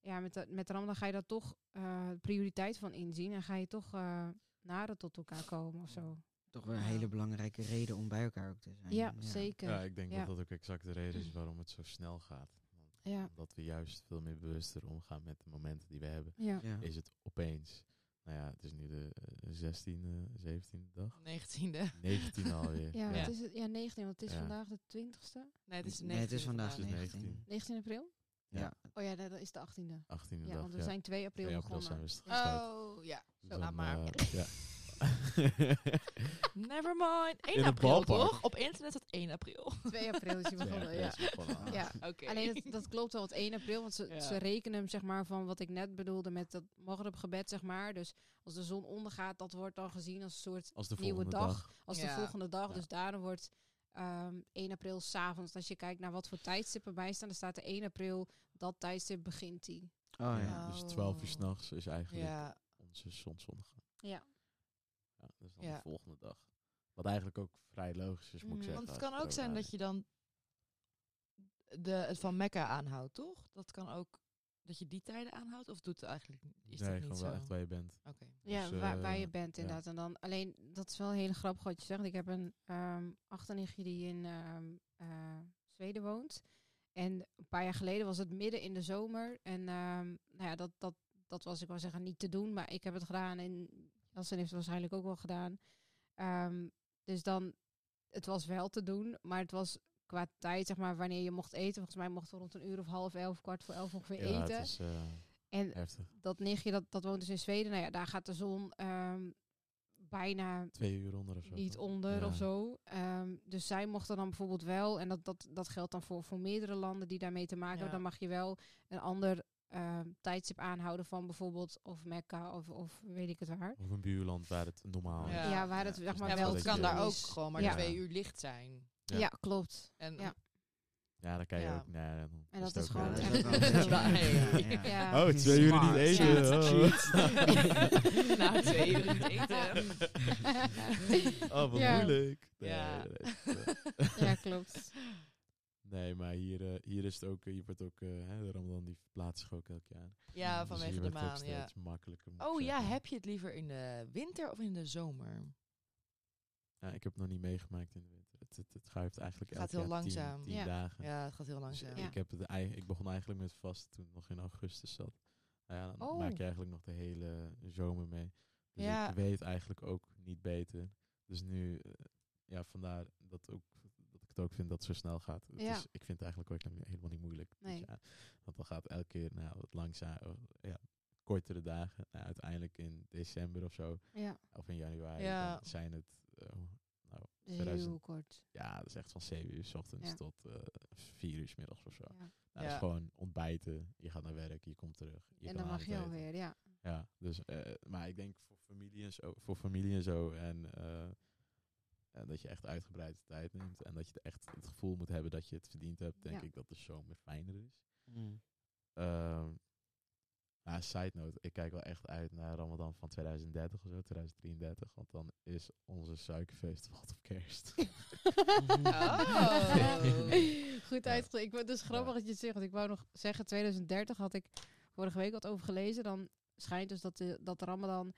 ja, met de, met de Ramadan ga je daar toch eh, prioriteit van inzien en ga je toch eh nader tot elkaar komen of zo. Toch wel een Ja. hele belangrijke reden om bij elkaar ook te zijn. Ja, zeker. ja, ik denk Ja. dat dat ook exact de reden is waarom het zo snel gaat. Want Ja. Omdat we juist veel meer bewuster omgaan met de momenten die we hebben. Ja. Ja. Is het opeens, nou ja, het is nu de eh, 16e, 17e dag. 19e. 19 alweer. Ja, Ja. het is ja, 19, want het is Ja. vandaag de 20ste. Nee, het is de 19e. Nee, het is vandaag is 19. 19. 19 april? Ja. Oh ja, dat is de 18e. 18e Ja, dag. want we ja. zijn 2 april 2 april begonnen. zijn we gestart. Oh, ja. Dus Zo, dan, laat maar. eh, ja. Never mind. 1 In een april, toch? Op internet staat 1 april. 2 april is hij Twee begonnen, april ja. het ja. Oké. Alleen dat, dat klopt wel, het 1 april, want ze, Ja. ze rekenen hem zeg maar van wat ik net bedoelde met dat gebed zeg maar. Dus als de zon ondergaat, dat wordt dan gezien als een soort Als de nieuwe dag. dag. Als de volgende dag. Ja. Dus daarom wordt ehm 1 april s'avonds. Als je kijkt naar wat voor tijdstippen bij staan, dan staat er 1 april, dat tijdstip begint die. Oh Ja, ja. Dus 12 uur Oh. s'nachts is eigenlijk Ja, onze zonsondergang. Ja. Ja, dat is dan Ja. de volgende dag. Wat eigenlijk ook vrij logisch is, moet ik Mhm. zeggen. want het kan ook zijn dat je dan de, het van Mekka aanhoudt, toch? Dat kan ook dat je die tijden aanhoudt? Of doet het eigenlijk? Is nee, dat gewoon niet wel zo? echt waar je bent. Oké. Ja, Dus, waar, waar eh, je bent ja. inderdaad. En dan alleen, dat is wel heel grappig wat je zegt. Ik heb een ehm achternichtje die in ehm, eh, Zweden woont. En een paar jaar geleden was het midden in de zomer. En ehm, nou ja, dat, dat, dat was, ik wel zeggen, niet te doen. Maar ik heb het gedaan en Jansen heeft het waarschijnlijk ook wel gedaan. Ehm, dus dan, het was wel te doen. Maar het was qua tijd, zeg maar, wanneer je mocht eten. Volgens mij mochten we rond een uur of half elf, kwart voor elf ongeveer Ja, eten. is eh, En heftig. dat nichtje, dat, dat woont dus in Zweden. Nou ja, daar gaat de zon ehm, bijna Twee uur onder of zo. niet onder Ja. of zo. Ehm, dus zij mochten dan bijvoorbeeld wel, en dat, dat, dat geldt dan voor, voor meerdere landen die daarmee te maken Ja. hebben, dan mag je wel een ander ehm, tijdstip aanhouden van bijvoorbeeld of Mekka of, of weet ik het waar. Of een buurland waar het normaal is. Ja. Ja, waar het zeg dus maar Ja, wel het kan daar ook gewoon maar Ja. twee uur licht zijn. Ja. Ja, klopt. En Ja. Ja, dan kan je Ja. ook... Nee, dan En dat is ook gewoon ja, ja. Ja. Oh, twee uur niet eten. Ja. oh. Na twee uur niet eten. Oh, wat Ja. moeilijk. Nee, Ja. nee, nee. ja, klopt. Nee, maar hier, eh, hier is het ook, eh, hier wordt ook, eh, hè, de Ramadan die verplaatst zich ook elk jaar. Ja, Dus vanwege de wordt het maan, ja. makkelijker. Oh ja, heb je het liever in de winter of in de zomer? Ja, ik heb het nog niet meegemaakt in de winter. Het, het, het schuift eigenlijk Het gaat heel tien- langzaam. Tien, Ja. dagen. Ja, het gaat heel Dus langzaam. Ja. ik, heb het, ik begon eigenlijk met vast toen het nog in augustus zat. Nou ja, dan Oh. maak je eigenlijk nog de hele zomer mee. Dus Ja. ik weet eigenlijk ook niet beter. Dus nu, ja, vandaar dat, ook, ik het ook vind dat het zo snel gaat. Het Ja. is, ik vind het eigenlijk ook helemaal- niet moeilijk. Nee. jaar. want dan gaat elke keer nou, wat langzaam, ja, kortere dagen. Nou, uiteindelijk in december of zo, Ja, of in januari, Ja. dan zijn het... eh, nou, dus 2000 heel kort. ja, dat is echt van 7 uur s ochtends Ja. tot eh 4 uur s middags of zo. Ja. Nou, Dat Ja. is gewoon ontbijten, je gaat naar werk, je komt terug. Je En dan mag je alweer, ja. Ja, dus, eh, maar ik denk voor familie en zo, voor familie en, zo en, eh, en dat je echt uitgebreid de tijd neemt en dat je echt het gevoel moet hebben dat je het verdiend hebt, denk Ja. ik dat de zomer fijner is. Mm. Ehm maar side note, ik kijk wel echt uit naar Ramadan van 2030 of zo, 2033, want dan is onze suikerfestival op kerst. Oh. Goed Ja. uitgelegd. Ik, het is grappig dat je het zegt. Want ik wou nog zeggen, 2030 had ik vorige week wat over gelezen. Dan schijnt dus dat de, dat de Ramadan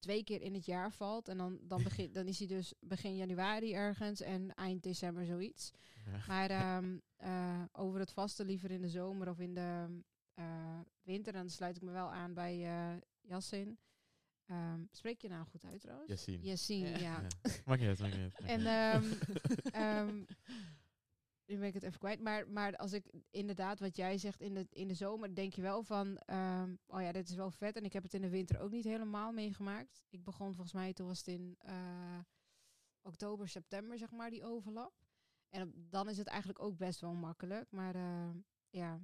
twee keer in het jaar valt. En dan, dan, begin, dan is hij dus begin januari ergens en eind december zoiets. Ja. Maar ehm, eh, over het vasten liever in de zomer of in de eh, winter. Dan sluit ik me wel aan bij eh Yassin. Ehm, spreek je nou goed uit trouwens? Yassine. Yassin, Ja. ja. Ja. Maakt niet uit, maakt niet uit. maakt En ehm, ehm, nu ben ik het even kwijt. Maar, maar als ik inderdaad wat jij zegt in de, in de zomer, denk je wel van, ehm, oh ja, dit is wel vet. En ik heb het in de winter ook niet helemaal meegemaakt. Ik begon volgens mij, toen was het in eh, oktober, september, zeg maar, die overlap. En dan is het eigenlijk ook best wel makkelijk. Maar eh, ja.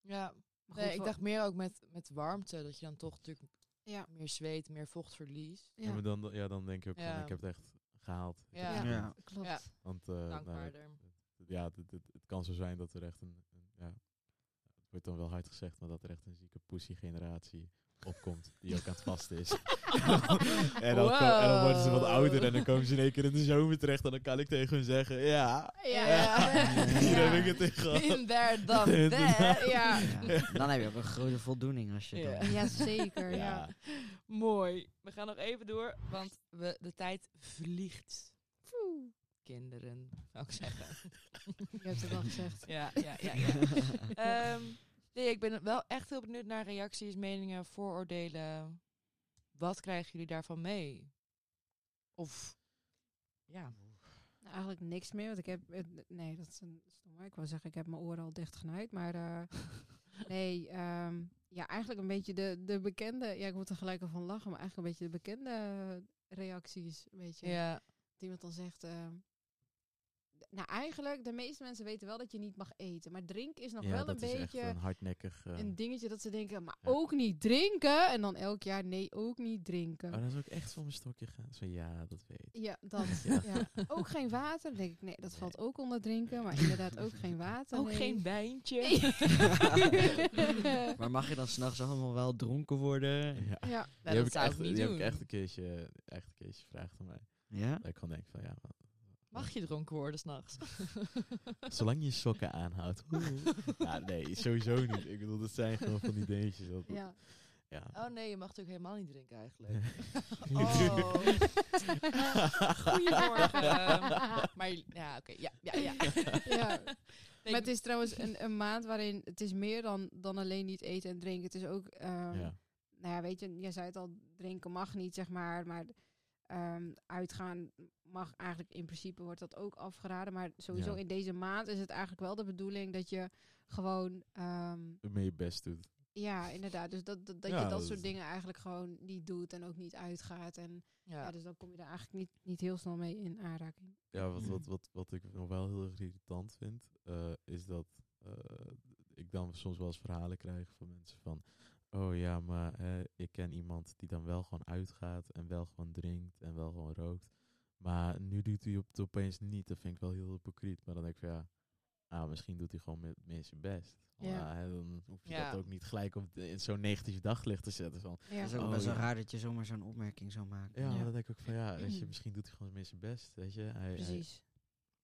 Ja, Maar nee, ik dacht meer ook met, met warmte, dat je dan toch natuurlijk Ja. meer zweet, meer vocht verliest. Ja, Ja, maar dan, ja, dan denk je ook van, Ja. ik heb het echt gehaald. Ja. ja, klopt. Ja. Want eh, nou. Ja, het, het, kan zo zijn dat er echt een, een- ja, het wordt dan wel hard gezegd, maar dat er echt een zieke pussy generatie opkomt die ook aan het vasten is. en, dan en dan worden ze wat ouder en dan komen ze in één keer in de zomer terecht en dan kan ik tegen hun zeggen, ja, Ja. Ja. hier Ja. heb ik het in gehad. In there, dan. Ja. Ja. Dan heb je ook een grote voldoening als je Ja. dan... ja, zeker. ja. Ja. Mooi. We gaan nog even door, want we, de tijd vliegt. Poeh. Kinderen, zou ik zeggen. Je hebt het al gezegd. ja, ja, ja. ja. Ehm, nee, ik ben wel echt heel benieuwd naar reacties, meningen, vooroordelen. Wat krijgen jullie daarvan mee? Of, ja. Nou, eigenlijk niks meer, want ik heb... Nee, dat is een stomme. Ik wou zeggen, ik heb mijn oren al dicht genaaid, maar... eh, nee, ehm, ja, eigenlijk een beetje de, de bekende... Ja, ik moet er gelijk al van lachen, maar eigenlijk een beetje de bekende reacties. Een beetje. Ja, Dat iemand dan zegt... ehm, nou, eigenlijk, de meeste mensen weten wel dat je niet mag eten. Maar drinken is nog Ja, wel een dat is echt beetje een hardnekkig... eh, een dingetje dat ze denken, maar Ja. ook niet drinken. En dan elk jaar, nee, ook niet drinken. Oh, dat is ook echt van mijn stokje gaan. Zo, ja, dat weet ik. Ja, dat. Ja. Ja. Ook geen water. Dan denk ik, nee, dat valt ook onder drinken. Maar inderdaad ook geen water. ook nee. geen wijntje. maar mag je dan s'nachts allemaal wel dronken worden? Ja. ja. Nou, die heb dat ik zou echt, ik niet die doen. heb ik echt een keertje, echt een keertje gevraagd aan mij. Ja? Dat ik gewoon denk van, ja, Mag je dronken worden s'nachts? zolang je je sokken aanhoudt. ja, nee, sowieso niet. Ik bedoel, dat zijn gewoon van die dingetjes. Dat, ja. ja. Oh nee, je mag natuurlijk helemaal niet drinken eigenlijk. Oh. Goedemorgen. maar ja, oké. Ja, ja, ja. ja. Nee, Maar het is trouwens een, een maand waarin het is meer dan, dan alleen niet eten en drinken. Het is ook, ehm, ja. nou ja, weet je, jij zei het al, drinken mag niet, zeg maar. Maar ehm, uitgaan mag eigenlijk in principe wordt dat ook afgeraden. Maar sowieso Ja. in deze maand is het eigenlijk wel de bedoeling dat je gewoon ehm, Mee je best doet. Ja, inderdaad. Dus dat, dat, dat Ja, je dat dat soort is- dingen eigenlijk gewoon niet doet en ook niet uitgaat. En ja. ja. dus dan kom je daar eigenlijk niet, niet heel snel mee in aanraking. Ja, wat, wat, wat, wat ik nog wel heel erg irritant vind, eh, is dat eh, ik dan soms wel eens verhalen krijg van mensen van, oh ja, maar eh, ik ken iemand die dan wel gewoon uitgaat en wel gewoon drinkt en wel gewoon rookt. Maar nu doet hij het opeens niet. Dat vind ik wel heel hypocriet. Maar dan denk ik van ja, ah, misschien doet hij gewoon met mensen best. Ja. Ja. dan hoef je Ja. dat ook niet gelijk op de- in zo'n negatief daglicht te zetten. Van, Ja. Het is ook Oh, best wel ja. raar dat je zomaar zo'n opmerking zou maken. ja, Ja. maar dan denk ik ook van ja, weet je, misschien doet hij gewoon mensen best. Weet je, hij, hij- Precies.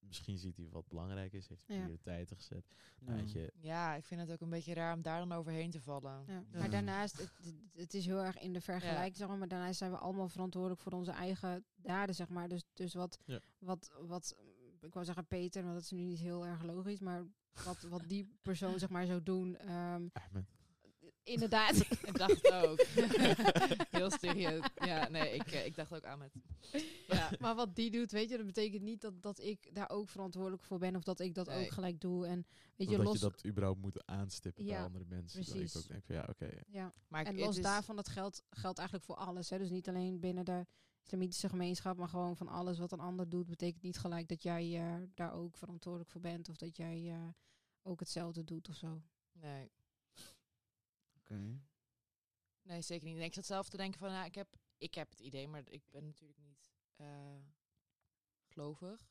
Misschien ziet hij wat belangrijk is, heeft hij Ja. prioriteiten gezet. Ja. Weet je, Ja, ik vind het ook een beetje raar om daar dan overheen te vallen. Ja. Ja. Maar daarnaast, het, is heel erg in de vergelijking, zeg maar, maar daarnaast zijn we allemaal verantwoordelijk voor onze eigen daden, zeg maar. Dus, dus wat, Ja. wat, wat, ik wou zeggen Peter, maar dat is nu niet heel erg logisch, maar wat, wat die persoon, zeg maar, zou doen, ehm, Ahmed. Inderdaad. Ik dacht het ook. Heel serieus. Ja, nee, ik, eh, ik dacht ook aan met. ja, maar wat die doet, weet je, dat betekent niet dat, dat ik daar ook verantwoordelijk voor ben of dat ik dat Nee. ook gelijk doe. En weet je, dat los, je dat überhaupt moet aanstippen bij andere mensen. Dat ik precies. ook denk van ja, oké. ja. Maar En het los is- daarvan, dat geldt, geldt eigenlijk voor alles. Hè? Dus niet alleen binnen de islamitische gemeenschap, maar gewoon van alles wat een ander doet, betekent niet gelijk dat jij eh, daar ook verantwoordelijk voor bent of dat jij eh, ook hetzelfde doet of zo. Nee. Oké. Nee, zeker niet. Ik zat zelf te denken van, ja, ik heb, ik heb het idee, maar ik ben natuurlijk niet eh, gelovig.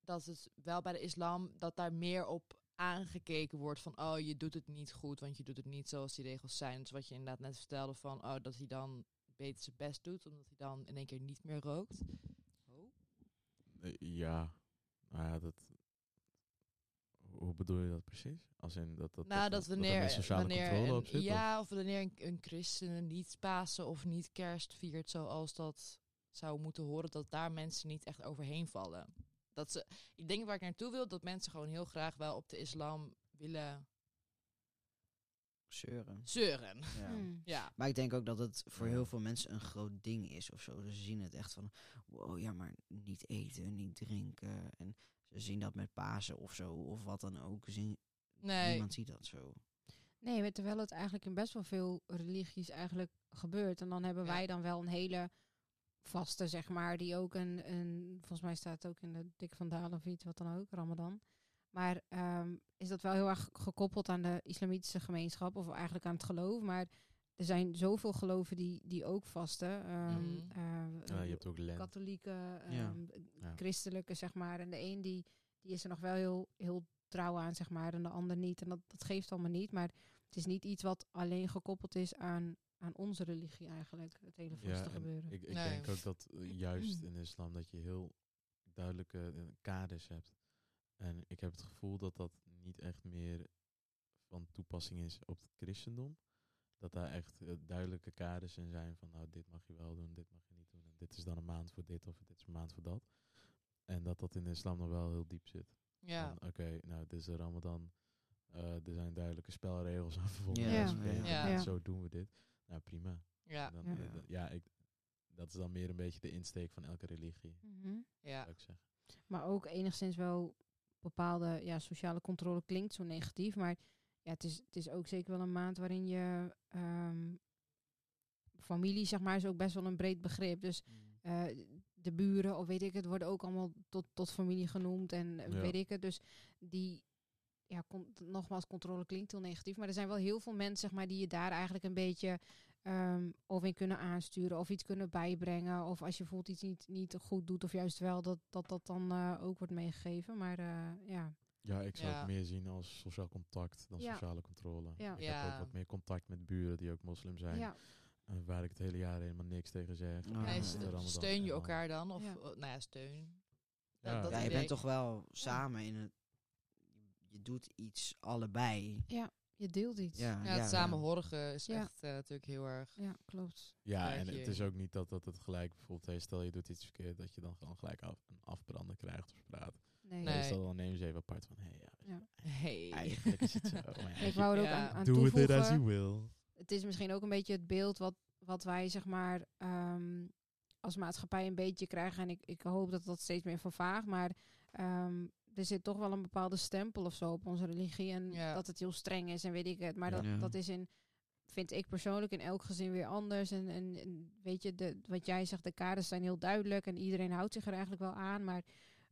Dat het wel bij de islam, dat daar meer op aangekeken wordt van, oh, je doet het niet goed, want je doet het niet zoals die regels zijn. Dus wat je inderdaad net vertelde van, oh, dat hij dan beter zijn best doet, omdat hij dan in één keer niet meer rookt. Oh. Eh, ja, nou ja, dat... Hoe bedoel je dat precies? Als in dat, dat, nou, dat, er wanneer, sociale wanneer controle een, op zit? ja, of wanneer een, een christen niet Pasen of niet kerst viert zoals dat zou moeten horen, dat daar mensen niet echt overheen vallen. Dat ze, ik denk waar ik naartoe wil, dat mensen gewoon heel graag wel op de islam willen Zeuren. zeuren. Ja. Hmm. Ja, Maar ik denk ook dat het voor heel veel mensen een groot ding is of zo. Ze zien het echt van, wow, ja, maar niet eten, niet drinken. En ze zien dat met Pasen of zo, of wat dan ook. Zien, nee. Niemand ziet dat zo. Nee, maar terwijl het eigenlijk in best wel veel religies eigenlijk gebeurt. En dan hebben Ja. wij dan wel een hele vaste, zeg maar, die ook een, een volgens mij staat het ook in de dik van Dalen of iets, wat dan ook, Ramadan. Maar ehm, is dat wel heel erg gekoppeld aan de islamitische gemeenschap, of eigenlijk aan het geloof. Maar er zijn zoveel geloven die, die ook vasten. ehm, Mhm. eh, Ja, je hebt ook Lent. katholieke, Ja. ehm, Ja. christelijke, zeg maar. En de een die, die is er nog wel heel, heel trouw aan, zeg maar, en de ander niet. En dat, dat geeft allemaal niet. Maar het is niet iets wat alleen gekoppeld is aan, aan onze religie eigenlijk, het hele vaste en gebeuren. Ik, ik Nee. denk ook dat eh, juist in de islam dat je heel duidelijke eh, kaders hebt. En ik heb het gevoel dat dat niet echt meer van toepassing is op het christendom. Dat daar echt eh, duidelijke kaders in zijn van nou dit mag je wel doen, dit mag je niet doen. En dit is dan een maand voor dit of dit is een maand voor dat. En dat dat in de islam nog wel heel diep zit. Ja. Oké, nou dit is de ramadan. Eh, er zijn duidelijke spelregels aan. Ja, bij ja. Zo doen we dit. Nou prima. Ja. Dan, Ja. eh, ja, ik, dat is dan meer een beetje de insteek van elke religie, Mhm. Ja. zou ik zeggen. Maar ook enigszins wel bepaalde ja, sociale controle klinkt zo negatief. Maar ja, het, is, het is ook zeker wel een maand waarin je ehm, familie, zeg maar, is ook best wel een breed begrip. Dus eh, de buren, of weet ik het, worden ook allemaal tot, tot familie genoemd. En eh, Ja. weet ik het. Dus die, ja, con- nogmaals, controle klinkt heel negatief. Maar er zijn wel heel veel mensen, zeg maar, die je daar eigenlijk een beetje ehm of in kunnen aansturen. Of iets kunnen bijbrengen. Of als je bijvoorbeeld iets niet, niet goed doet, of juist wel, dat dat, dat dan eh, ook wordt meegegeven. Maar ja. Ja, ik zou Ja. het meer zien als sociaal contact dan Ja. sociale controle. Ja. Ik heb Ja. ook wat meer contact met buren die ook moslim zijn. ja. En waar ik het hele jaar helemaal niks tegen zeg. Ja, ja, ja. De Ramadan steun je elkaar dan? Of, Ja. eh, nou ja, steun. Ja. dat Ja, je bent toch wel samen in het... Je doet iets allebei. Je deelt iets. Ja, Ja, het samenhorgen is Ja. echt eh, natuurlijk heel erg. Ja, klopt. Ja, en je- het is ook niet dat, dat het gelijk bijvoorbeeld, hey, stel je doet iets verkeerd, dat je dan gewoon gelijk af, een afbrander krijgt op straat. Nee. Nee. Meestal dan nemen ze even apart van, hey, ja, Ja. Hey. eigenlijk is het zo. Maar Ik wou er ook Ja. aan, aan Doe het toevoegen. as you will. het is misschien ook een beetje het beeld wat, wat wij zeg maar ehm, als maatschappij een beetje krijgen. En ik, ik hoop dat dat steeds meer vervaagt. Maar ehm, er zit toch wel een bepaalde stempel of zo op onze religie. En Ja. dat het heel streng is en weet ik het. Maar Ja. dat, Ja. dat is in, vind ik persoonlijk, in elk gezin weer anders. En, en, en weet je, de, wat jij zegt, de kaders zijn heel duidelijk. En iedereen houdt zich er eigenlijk wel aan. Maar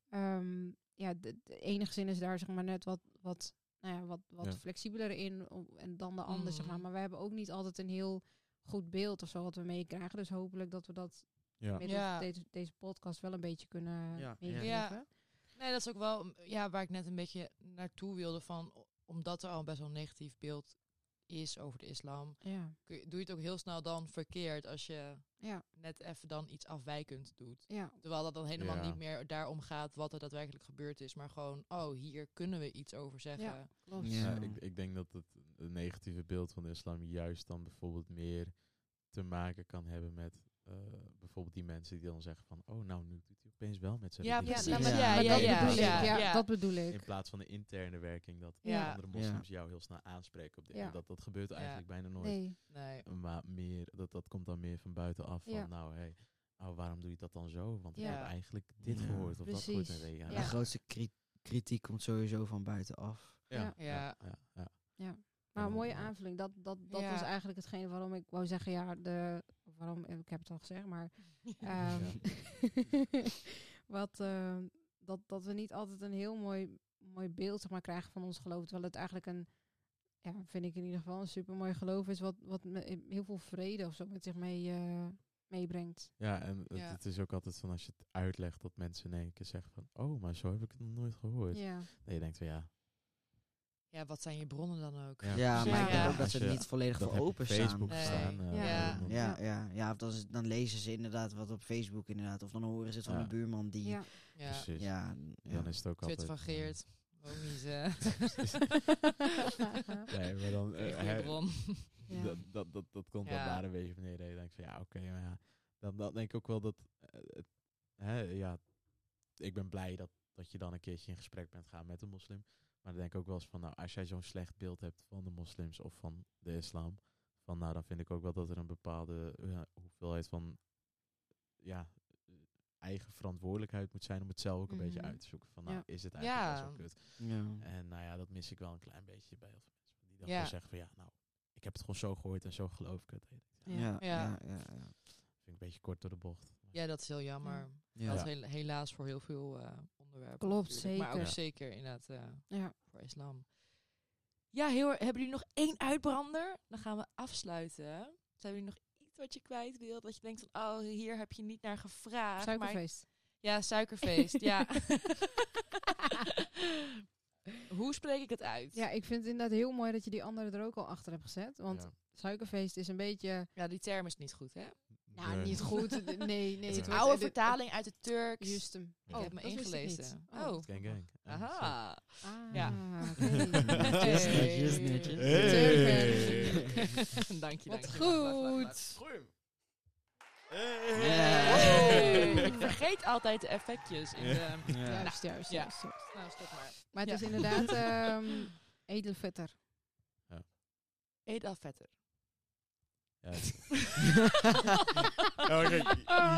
ehm, ja, de, de ene gezin is daar zeg maar net wat... wat nou ja, wat, wat Ja. flexibeler in om- en dan de ander, zeg maar. Mhm. Maar we hebben ook niet altijd een heel goed beeld of zo wat we meekrijgen. Dus hopelijk dat we dat Ja. deze, deze podcast wel een beetje kunnen Ja, ja. meegeven. Ja. Nee, dat is ook wel mm, ja, waar ik net een beetje naartoe wilde van, omdat er al best wel een negatief beeld is over de islam, Ja, doe je het ook heel snel dan verkeerd als je ja, net even dan iets afwijkend doet. ja. Terwijl dat dan helemaal Ja. niet meer daarom gaat wat er daadwerkelijk gebeurd is, maar gewoon, oh, hier kunnen we iets over zeggen. Ja. Klopt. Ja. Ja, ik, ik denk dat het een negatieve beeld van de islam juist dan bijvoorbeeld meer te maken kan hebben met eh, bijvoorbeeld die mensen die dan zeggen van, oh nou, nu doet hij opeens wel met zijn Ja, precies. Ja, dat ja, bedoel ja, ik. Ja, ja. dat bedoel In plaats van de interne werking dat Ja. andere moslims jou heel snel aanspreken op. Ja. Dat, dat gebeurt eigenlijk bijna nooit. Nee. Nee. Maar meer, dat, dat komt dan meer van buitenaf. Van nou, hey, oh, waarom doe je dat dan zo? Want ik heb eigenlijk dit Ja. gehoord of dat gehoord. En, ja, De grootste kri- kritiek komt sowieso van buitenaf. Ja. Ja. Ja. Maar een mooie aanvulling. Dat, dat, dat Ja. was eigenlijk hetgene waarom ik wou zeggen, ja, de, waarom, ik heb het al gezegd, maar ehm, wat, ehm, dat, dat we niet altijd een heel mooi, mooi beeld zeg maar, krijgen van ons geloof. Terwijl het eigenlijk een, ja, vind ik in ieder geval, een super mooi geloof is, wat, wat me, heel veel vrede of zo met zich mee, eh, meebrengt. Ja, en het is ook altijd van als je het uitlegt dat mensen in één keer zeggen van, oh, maar zo heb ik het nog nooit gehoord. Ja, Dat je denkt van ja, Ja, wat zijn je bronnen dan ook? Ja, Ja, precies. maar ik denk Ja. ook dat ze er niet volledig voor heb je op openstaan. Facebook Nee. staan. eh, Ja. dan- Ja, ja, ja, of dan, is- dan lezen ze inderdaad wat op Facebook inderdaad. Of dan horen ze het van een buurman die... ja. Ja. Precies. Ja, Dan is het ook Twitter altijd... van Geert. Ook niet, eh, Nee, maar dan... eh, dat, dat, dat, dat komt Ja. dan daar een beetje beneden. En je denkt van ja, oké, maar ja. Dan, dan denk ik ook wel dat... eh, het, hè, ja, ik ben blij dat, dat je dan een keertje in gesprek bent gaan met een moslim. Maar dan denk ik ook wel eens van, nou, als jij zo'n slecht beeld hebt van de moslims of van de islam, van nou, dan vind ik ook wel dat er een bepaalde eh, hoeveelheid van, ja, eh, eigen verantwoordelijkheid moet zijn om het zelf ook een beetje Mhm. uit te zoeken. Van, nou, Ja. is het eigenlijk Ja. wel zo kut? ja. En nou ja, dat mis ik wel een klein beetje bij heel veel mensen. Die dan Ja. gewoon zeggen van, ja, nou, ik heb het gewoon zo gehoord en zo geloof ik het. Ja, Ja, ja, Ja. ja, ja, ja. Vind ik een beetje kort door de bocht. Ja, dat is heel jammer. Ja. Dat is heel- helaas voor heel veel eh, onderwerpen. Klopt, natuurlijk. Maar ook zeker. zeker inderdaad eh, ja. voor islam. Ja, heel, hebben jullie nog één uitbrander? Dan gaan we afsluiten. Zijn jullie nog iets wat je kwijt wilt? Dat je denkt van, oh, hier heb je niet naar gevraagd. maar- Suikerfeest. ja, suikerfeest, ja. Hoe spreek ik het uit? Ja, ik vind het inderdaad heel mooi dat je die andere er ook al achter hebt gezet. Want Ja. suikerfeest is een beetje... Ja, die term is niet goed, hè? Nou, Nee. niet goed. Nee, nee. Het is het een oude vertaling uit het Turks. Juist hem. Ja. ik heb me ingelezen. Oh. Gang, gang. En Aha. Ah, Ja. Netjes, Hey. netjes, netjes. dank je, dank je. Wat goed. Yeah. Hey, Ik vergeet altijd de effectjes in de... Ja. Juist, juist, Ja. juist. Nou, stop maar. Maar het Ja. is inderdaad ehm edelvetter. Eet al vetter. Ja. Ja, maar kijk,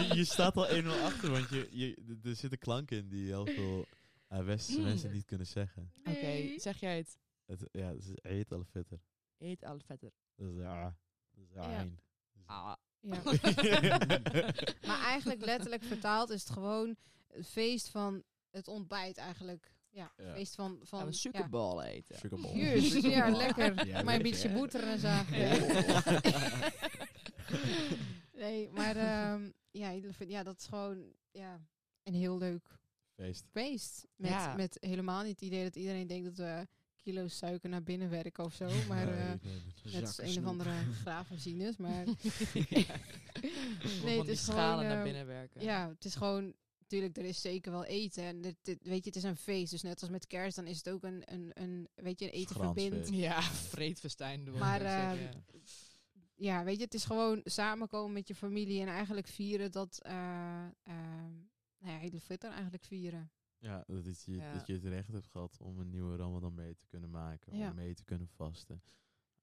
je, je staat al 1-0 achter, want je, je, er zitten klanken in die heel veel eh, westerse mensen niet kunnen zeggen. Oké, zeg jij het. Het, ja, het is eet al fitter. Eet al vetter. Dat is ja. Dat is Ja. een. Ah. Ja. maar eigenlijk letterlijk vertaald is het gewoon het feest van het ontbijt eigenlijk. Ja, Ja. feest van... Van we suikerbal eten. Juist, ja, lekker. Ja, maar een beetje hè? boter en zo. Ja. nee, maar ehm, ja, ja, dat is gewoon ja, een heel leuk Feest. feest. Met, Ja. met helemaal niet het idee dat iedereen denkt dat we kilo's suiker naar binnen werken of zo. Maar Nee, eh, nee, nee. net als een of andere graafmachines. Maar nee, Nee, het is schalen gewoon, naar eh, binnen werken. ja, het is gewoon... Natuurlijk, er is zeker wel eten. En dit, dit- weet je, het is een feest. Dus net als met kerst, dan is het ook een, een, een weet je, een eten verbindt. Ja, vreedfestijn doen. Maar, ik zeggen, eh, ja. Ja, weet je, het is gewoon samenkomen met je familie en eigenlijk vieren dat, eh ehm nou ja, hele fitter eigenlijk vieren. Ja, dat je, Ja. dat je het recht hebt gehad om een nieuwe Ramadan mee te kunnen maken. Ja. Om mee te kunnen vasten.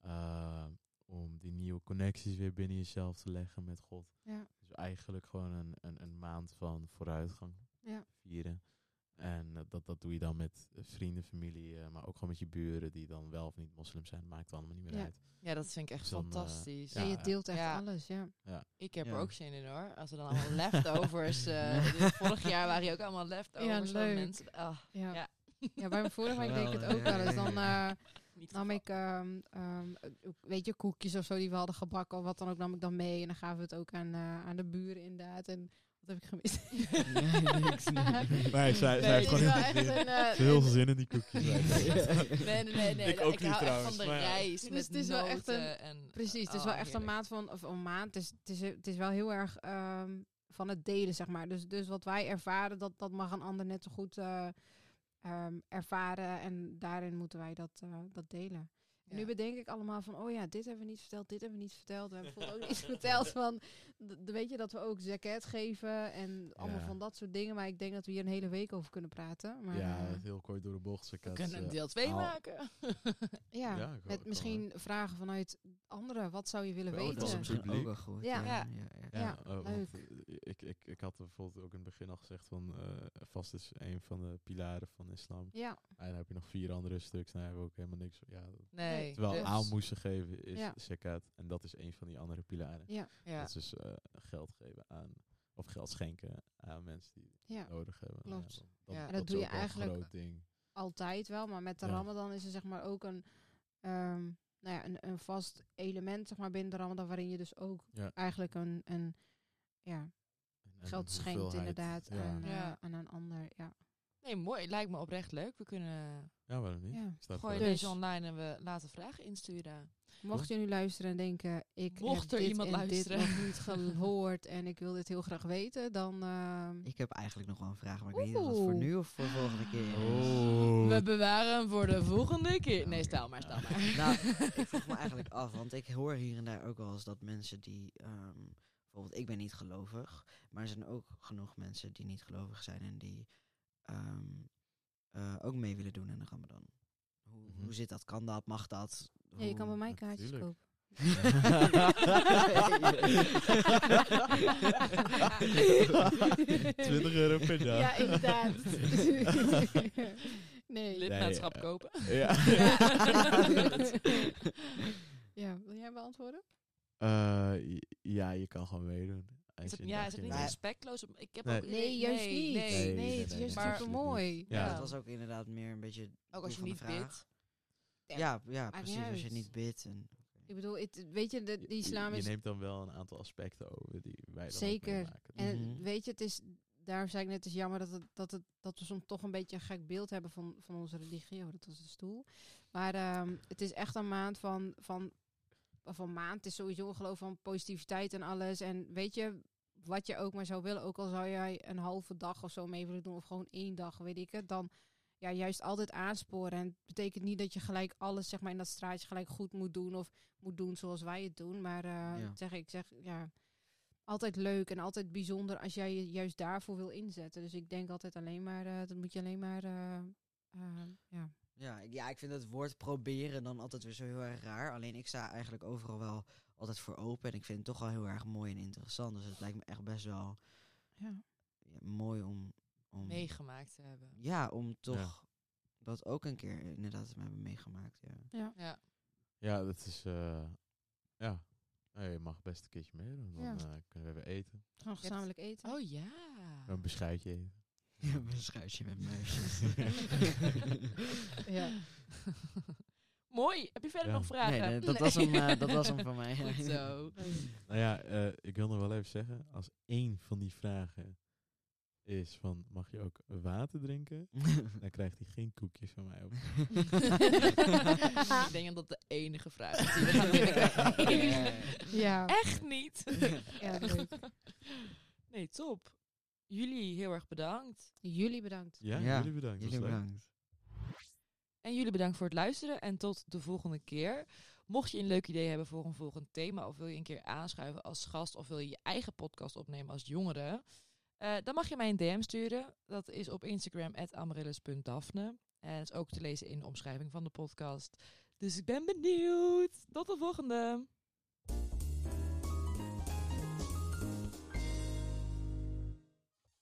Uh, om die nieuwe connecties weer binnen jezelf te leggen met God. Ja, Dus eigenlijk gewoon een, een, een maand van vooruitgang ja, vieren. En eh, dat, dat doe je dan met vrienden, familie, eh, maar ook gewoon met je buren die dan wel of niet moslim zijn. Maakt allemaal niet meer Ja. uit. ja, dat vind ik echt Dus dan, eh, fantastisch. ja, Ja, je deelt echt ja. alles, ja. Ik heb er Ja. ook zin in hoor. Als er dan allemaal leftovers... eh, dit- vorig jaar waren hier ook allemaal leftovers van leuk. mensen. Ah, Ja. Ja. ja. bij mijn vorige week deed ik het ook wel eens. ja, Dan, ja, eh, Niet nam ik, ehm, ehm, eh, weet je, koekjes of zo die we hadden gebakken of wat dan ook, nam ik dan mee. En dan gaven we het ook aan, eh, aan de buren inderdaad. En wat heb ik gemist? Nee, niks, nee. Nee, zij, zij heeft gewoon heel, veel zin- een, eh, heel veel een- zin in die koekjes. Nee, nee, nee. nee Ik ook ik niet hou echt trouwens, van de rijst Dus met het is wel echt noten en... Precies, het is oh, wel echt een maand van, of een maand. Het is, het is, het is wel heel erg ehm, van het delen, zeg maar. Dus, dus wat wij ervaren, dat, dat mag een ander net zo goed eh, ehm, ervaren. En daarin moeten wij dat, eh, dat delen. Ja. nu bedenk ik allemaal van, oh ja, dit hebben we niet verteld, dit hebben we niet verteld. We hebben bijvoorbeeld ook niet verteld van, weet je, dat we ook zaket geven en allemaal Ja. van dat soort dingen. Maar ik denk dat we hier een hele week over kunnen praten. Maar, ja, eh, heel kort door de bocht. We kunnen een deel 2 al- maken. ja, Ja, ik hoor- met ik misschien vragen vanuit anderen. Wat zou je willen Oh, Oh, weten? dat is misschien ook wel goed. Ja. Ja, Ja. ja, ja. Ja, Ja, eh, want, leuk. eh, ik, ik, ik had er bijvoorbeeld ook in het begin al gezegd van eh, vast is een van de pilaren van islam. Ja, En dan heb je nog vier andere stuks. Nou hebben we ook helemaal niks. Ja, Nee. terwijl dus- aan moesten geven is Ja. zakat. En dat is een van die andere pilaren. ja, Ja. Dat is dus eh, geld geven aan, of geld schenken aan mensen die ja. het nodig hebben. Nou Klopt. dan- dan- Ja. En dat doe je eigenlijk- Een groot ding. altijd wel. Maar met de Ja. Ramadan is er zeg maar ook een, ehm, nou ja, een, een vast element zeg maar, binnen de Ramadan. Waarin je dus ook Ja. eigenlijk een, een ja, En- geld schenkt inderdaad Ja. aan, eh, Ja. aan een ander. Ja. Nee, mooi. Lijkt me oprecht leuk. We kunnen ja, waarom niet? Ja. Dus- deze online en we laten vragen insturen. Mocht je nu luisteren en denken, ik Mocht heb er dit iemand en luisteren. dit nog niet gehoord en ik wil dit heel graag weten, dan... ehm, Ik heb eigenlijk nog wel een vraag, maar ik weet niet of dat voor nu of voor de volgende keer. is. Oh. We bewaren hem voor de volgende keer. Nee, stel maar, stel maar. Nou, ik vroeg me eigenlijk af, want ik hoor hier en daar ook wel eens dat mensen die, ehm, bijvoorbeeld ik ben niet gelovig, maar er zijn ook genoeg mensen die niet gelovig zijn en die ehm, eh, ook mee willen doen aan de Ramadan. Hoe, Mhm. hoe zit dat? Kan dat? Mag dat? Ja, je kan bij mij natuurlijk. kaartjes kopen. 20 euro per dag. Ja, inderdaad. nee. Lidmaatschap Nee, kopen. Ja. ja, wil jij beantwoorden? Eh, j- ja, je kan gewoon meedoen. Als Is het, je ja, is het niet nou- respectloos? Ik heb Nee. ook Nee, juist nee, niet. Nee, Nee, Nee, nee, het is nee, juist nee, super absoluut mooi. Ja. Ja, Ja. dat was ook inderdaad meer een beetje Ook als je niet bidt. Ja, ja, precies. Als je niet bidt. En, Ik bedoel, het, weet je, de, Je- je- islam je, is... neemt dan wel een aantal aspecten over die wij dan Zeker. meemaken. En Mhm. weet je, het is, daarom zei ik net, het is jammer dat, het, dat, het, dat we soms toch een beetje een gek beeld hebben van, van onze religie. Oh, dat was de stoel. Maar ehm, het is echt een maand van, van, een maand, het is sowieso een geloof van positiviteit en alles. En weet je, wat je ook maar zou willen, ook al zou jij een halve dag of zo mee willen doen, of gewoon één dag, weet ik het, dan ja, juist altijd aansporen. En het betekent niet dat je gelijk alles zeg maar, in dat straatje gelijk goed moet doen of moet doen zoals wij het doen. Maar eh, Ja. zeg ik, zeg ja, altijd leuk en altijd bijzonder als jij je juist daarvoor wil inzetten. Dus ik denk altijd alleen maar, eh, dat moet je alleen maar, eh, ja. Ja, ik- ja, ik vind het woord proberen dan altijd weer zo heel erg raar. Alleen ik sta eigenlijk overal wel altijd voor open. En ik vind het toch wel heel erg mooi en interessant. Dus het lijkt me echt best wel ja. ja, mooi om, om... Meegemaakt te hebben. Ja, om toch dat ook een keer inderdaad te hebben meegemaakt. Ja. Ja. Ja, dat is... eh, ja, Nou, je mag best een keertje meedoen. Dan Ja. eh, kunnen we even eten. Gewoon gezamenlijk eten. Oh ja. Een beschuitje eten. Ja, een schuisje met muisjes. Ja. Mooi. Heb je verder Ja. nog vragen? Nee, nee, dat, was hem, eh, dat was hem van mij. Goed zo. Nou ja, eh, ik wil nog wel even zeggen. Als één van die vragen is van... Mag je ook water drinken? Dan krijgt hij geen koekjes van mij op. ik denk dat dat de enige vraag is die we gaan binnenkrijgen. Ja. Echt niet. Ja. Nee, top. Jullie heel erg bedankt. Jullie bedankt. Ja, Ja, jullie bedankt. Jullie bedankt. En jullie bedankt voor het luisteren en tot de volgende keer. Mocht je een leuk idee hebben voor een volgend thema of wil je een keer aanschuiven als gast of wil je je eigen podcast opnemen als jongere, eh, dan mag je mij een DM sturen. Dat is op Instagram amaryllis.daphne. En dat is ook te lezen in de omschrijving van de podcast. Dus ik ben benieuwd. Tot de volgende.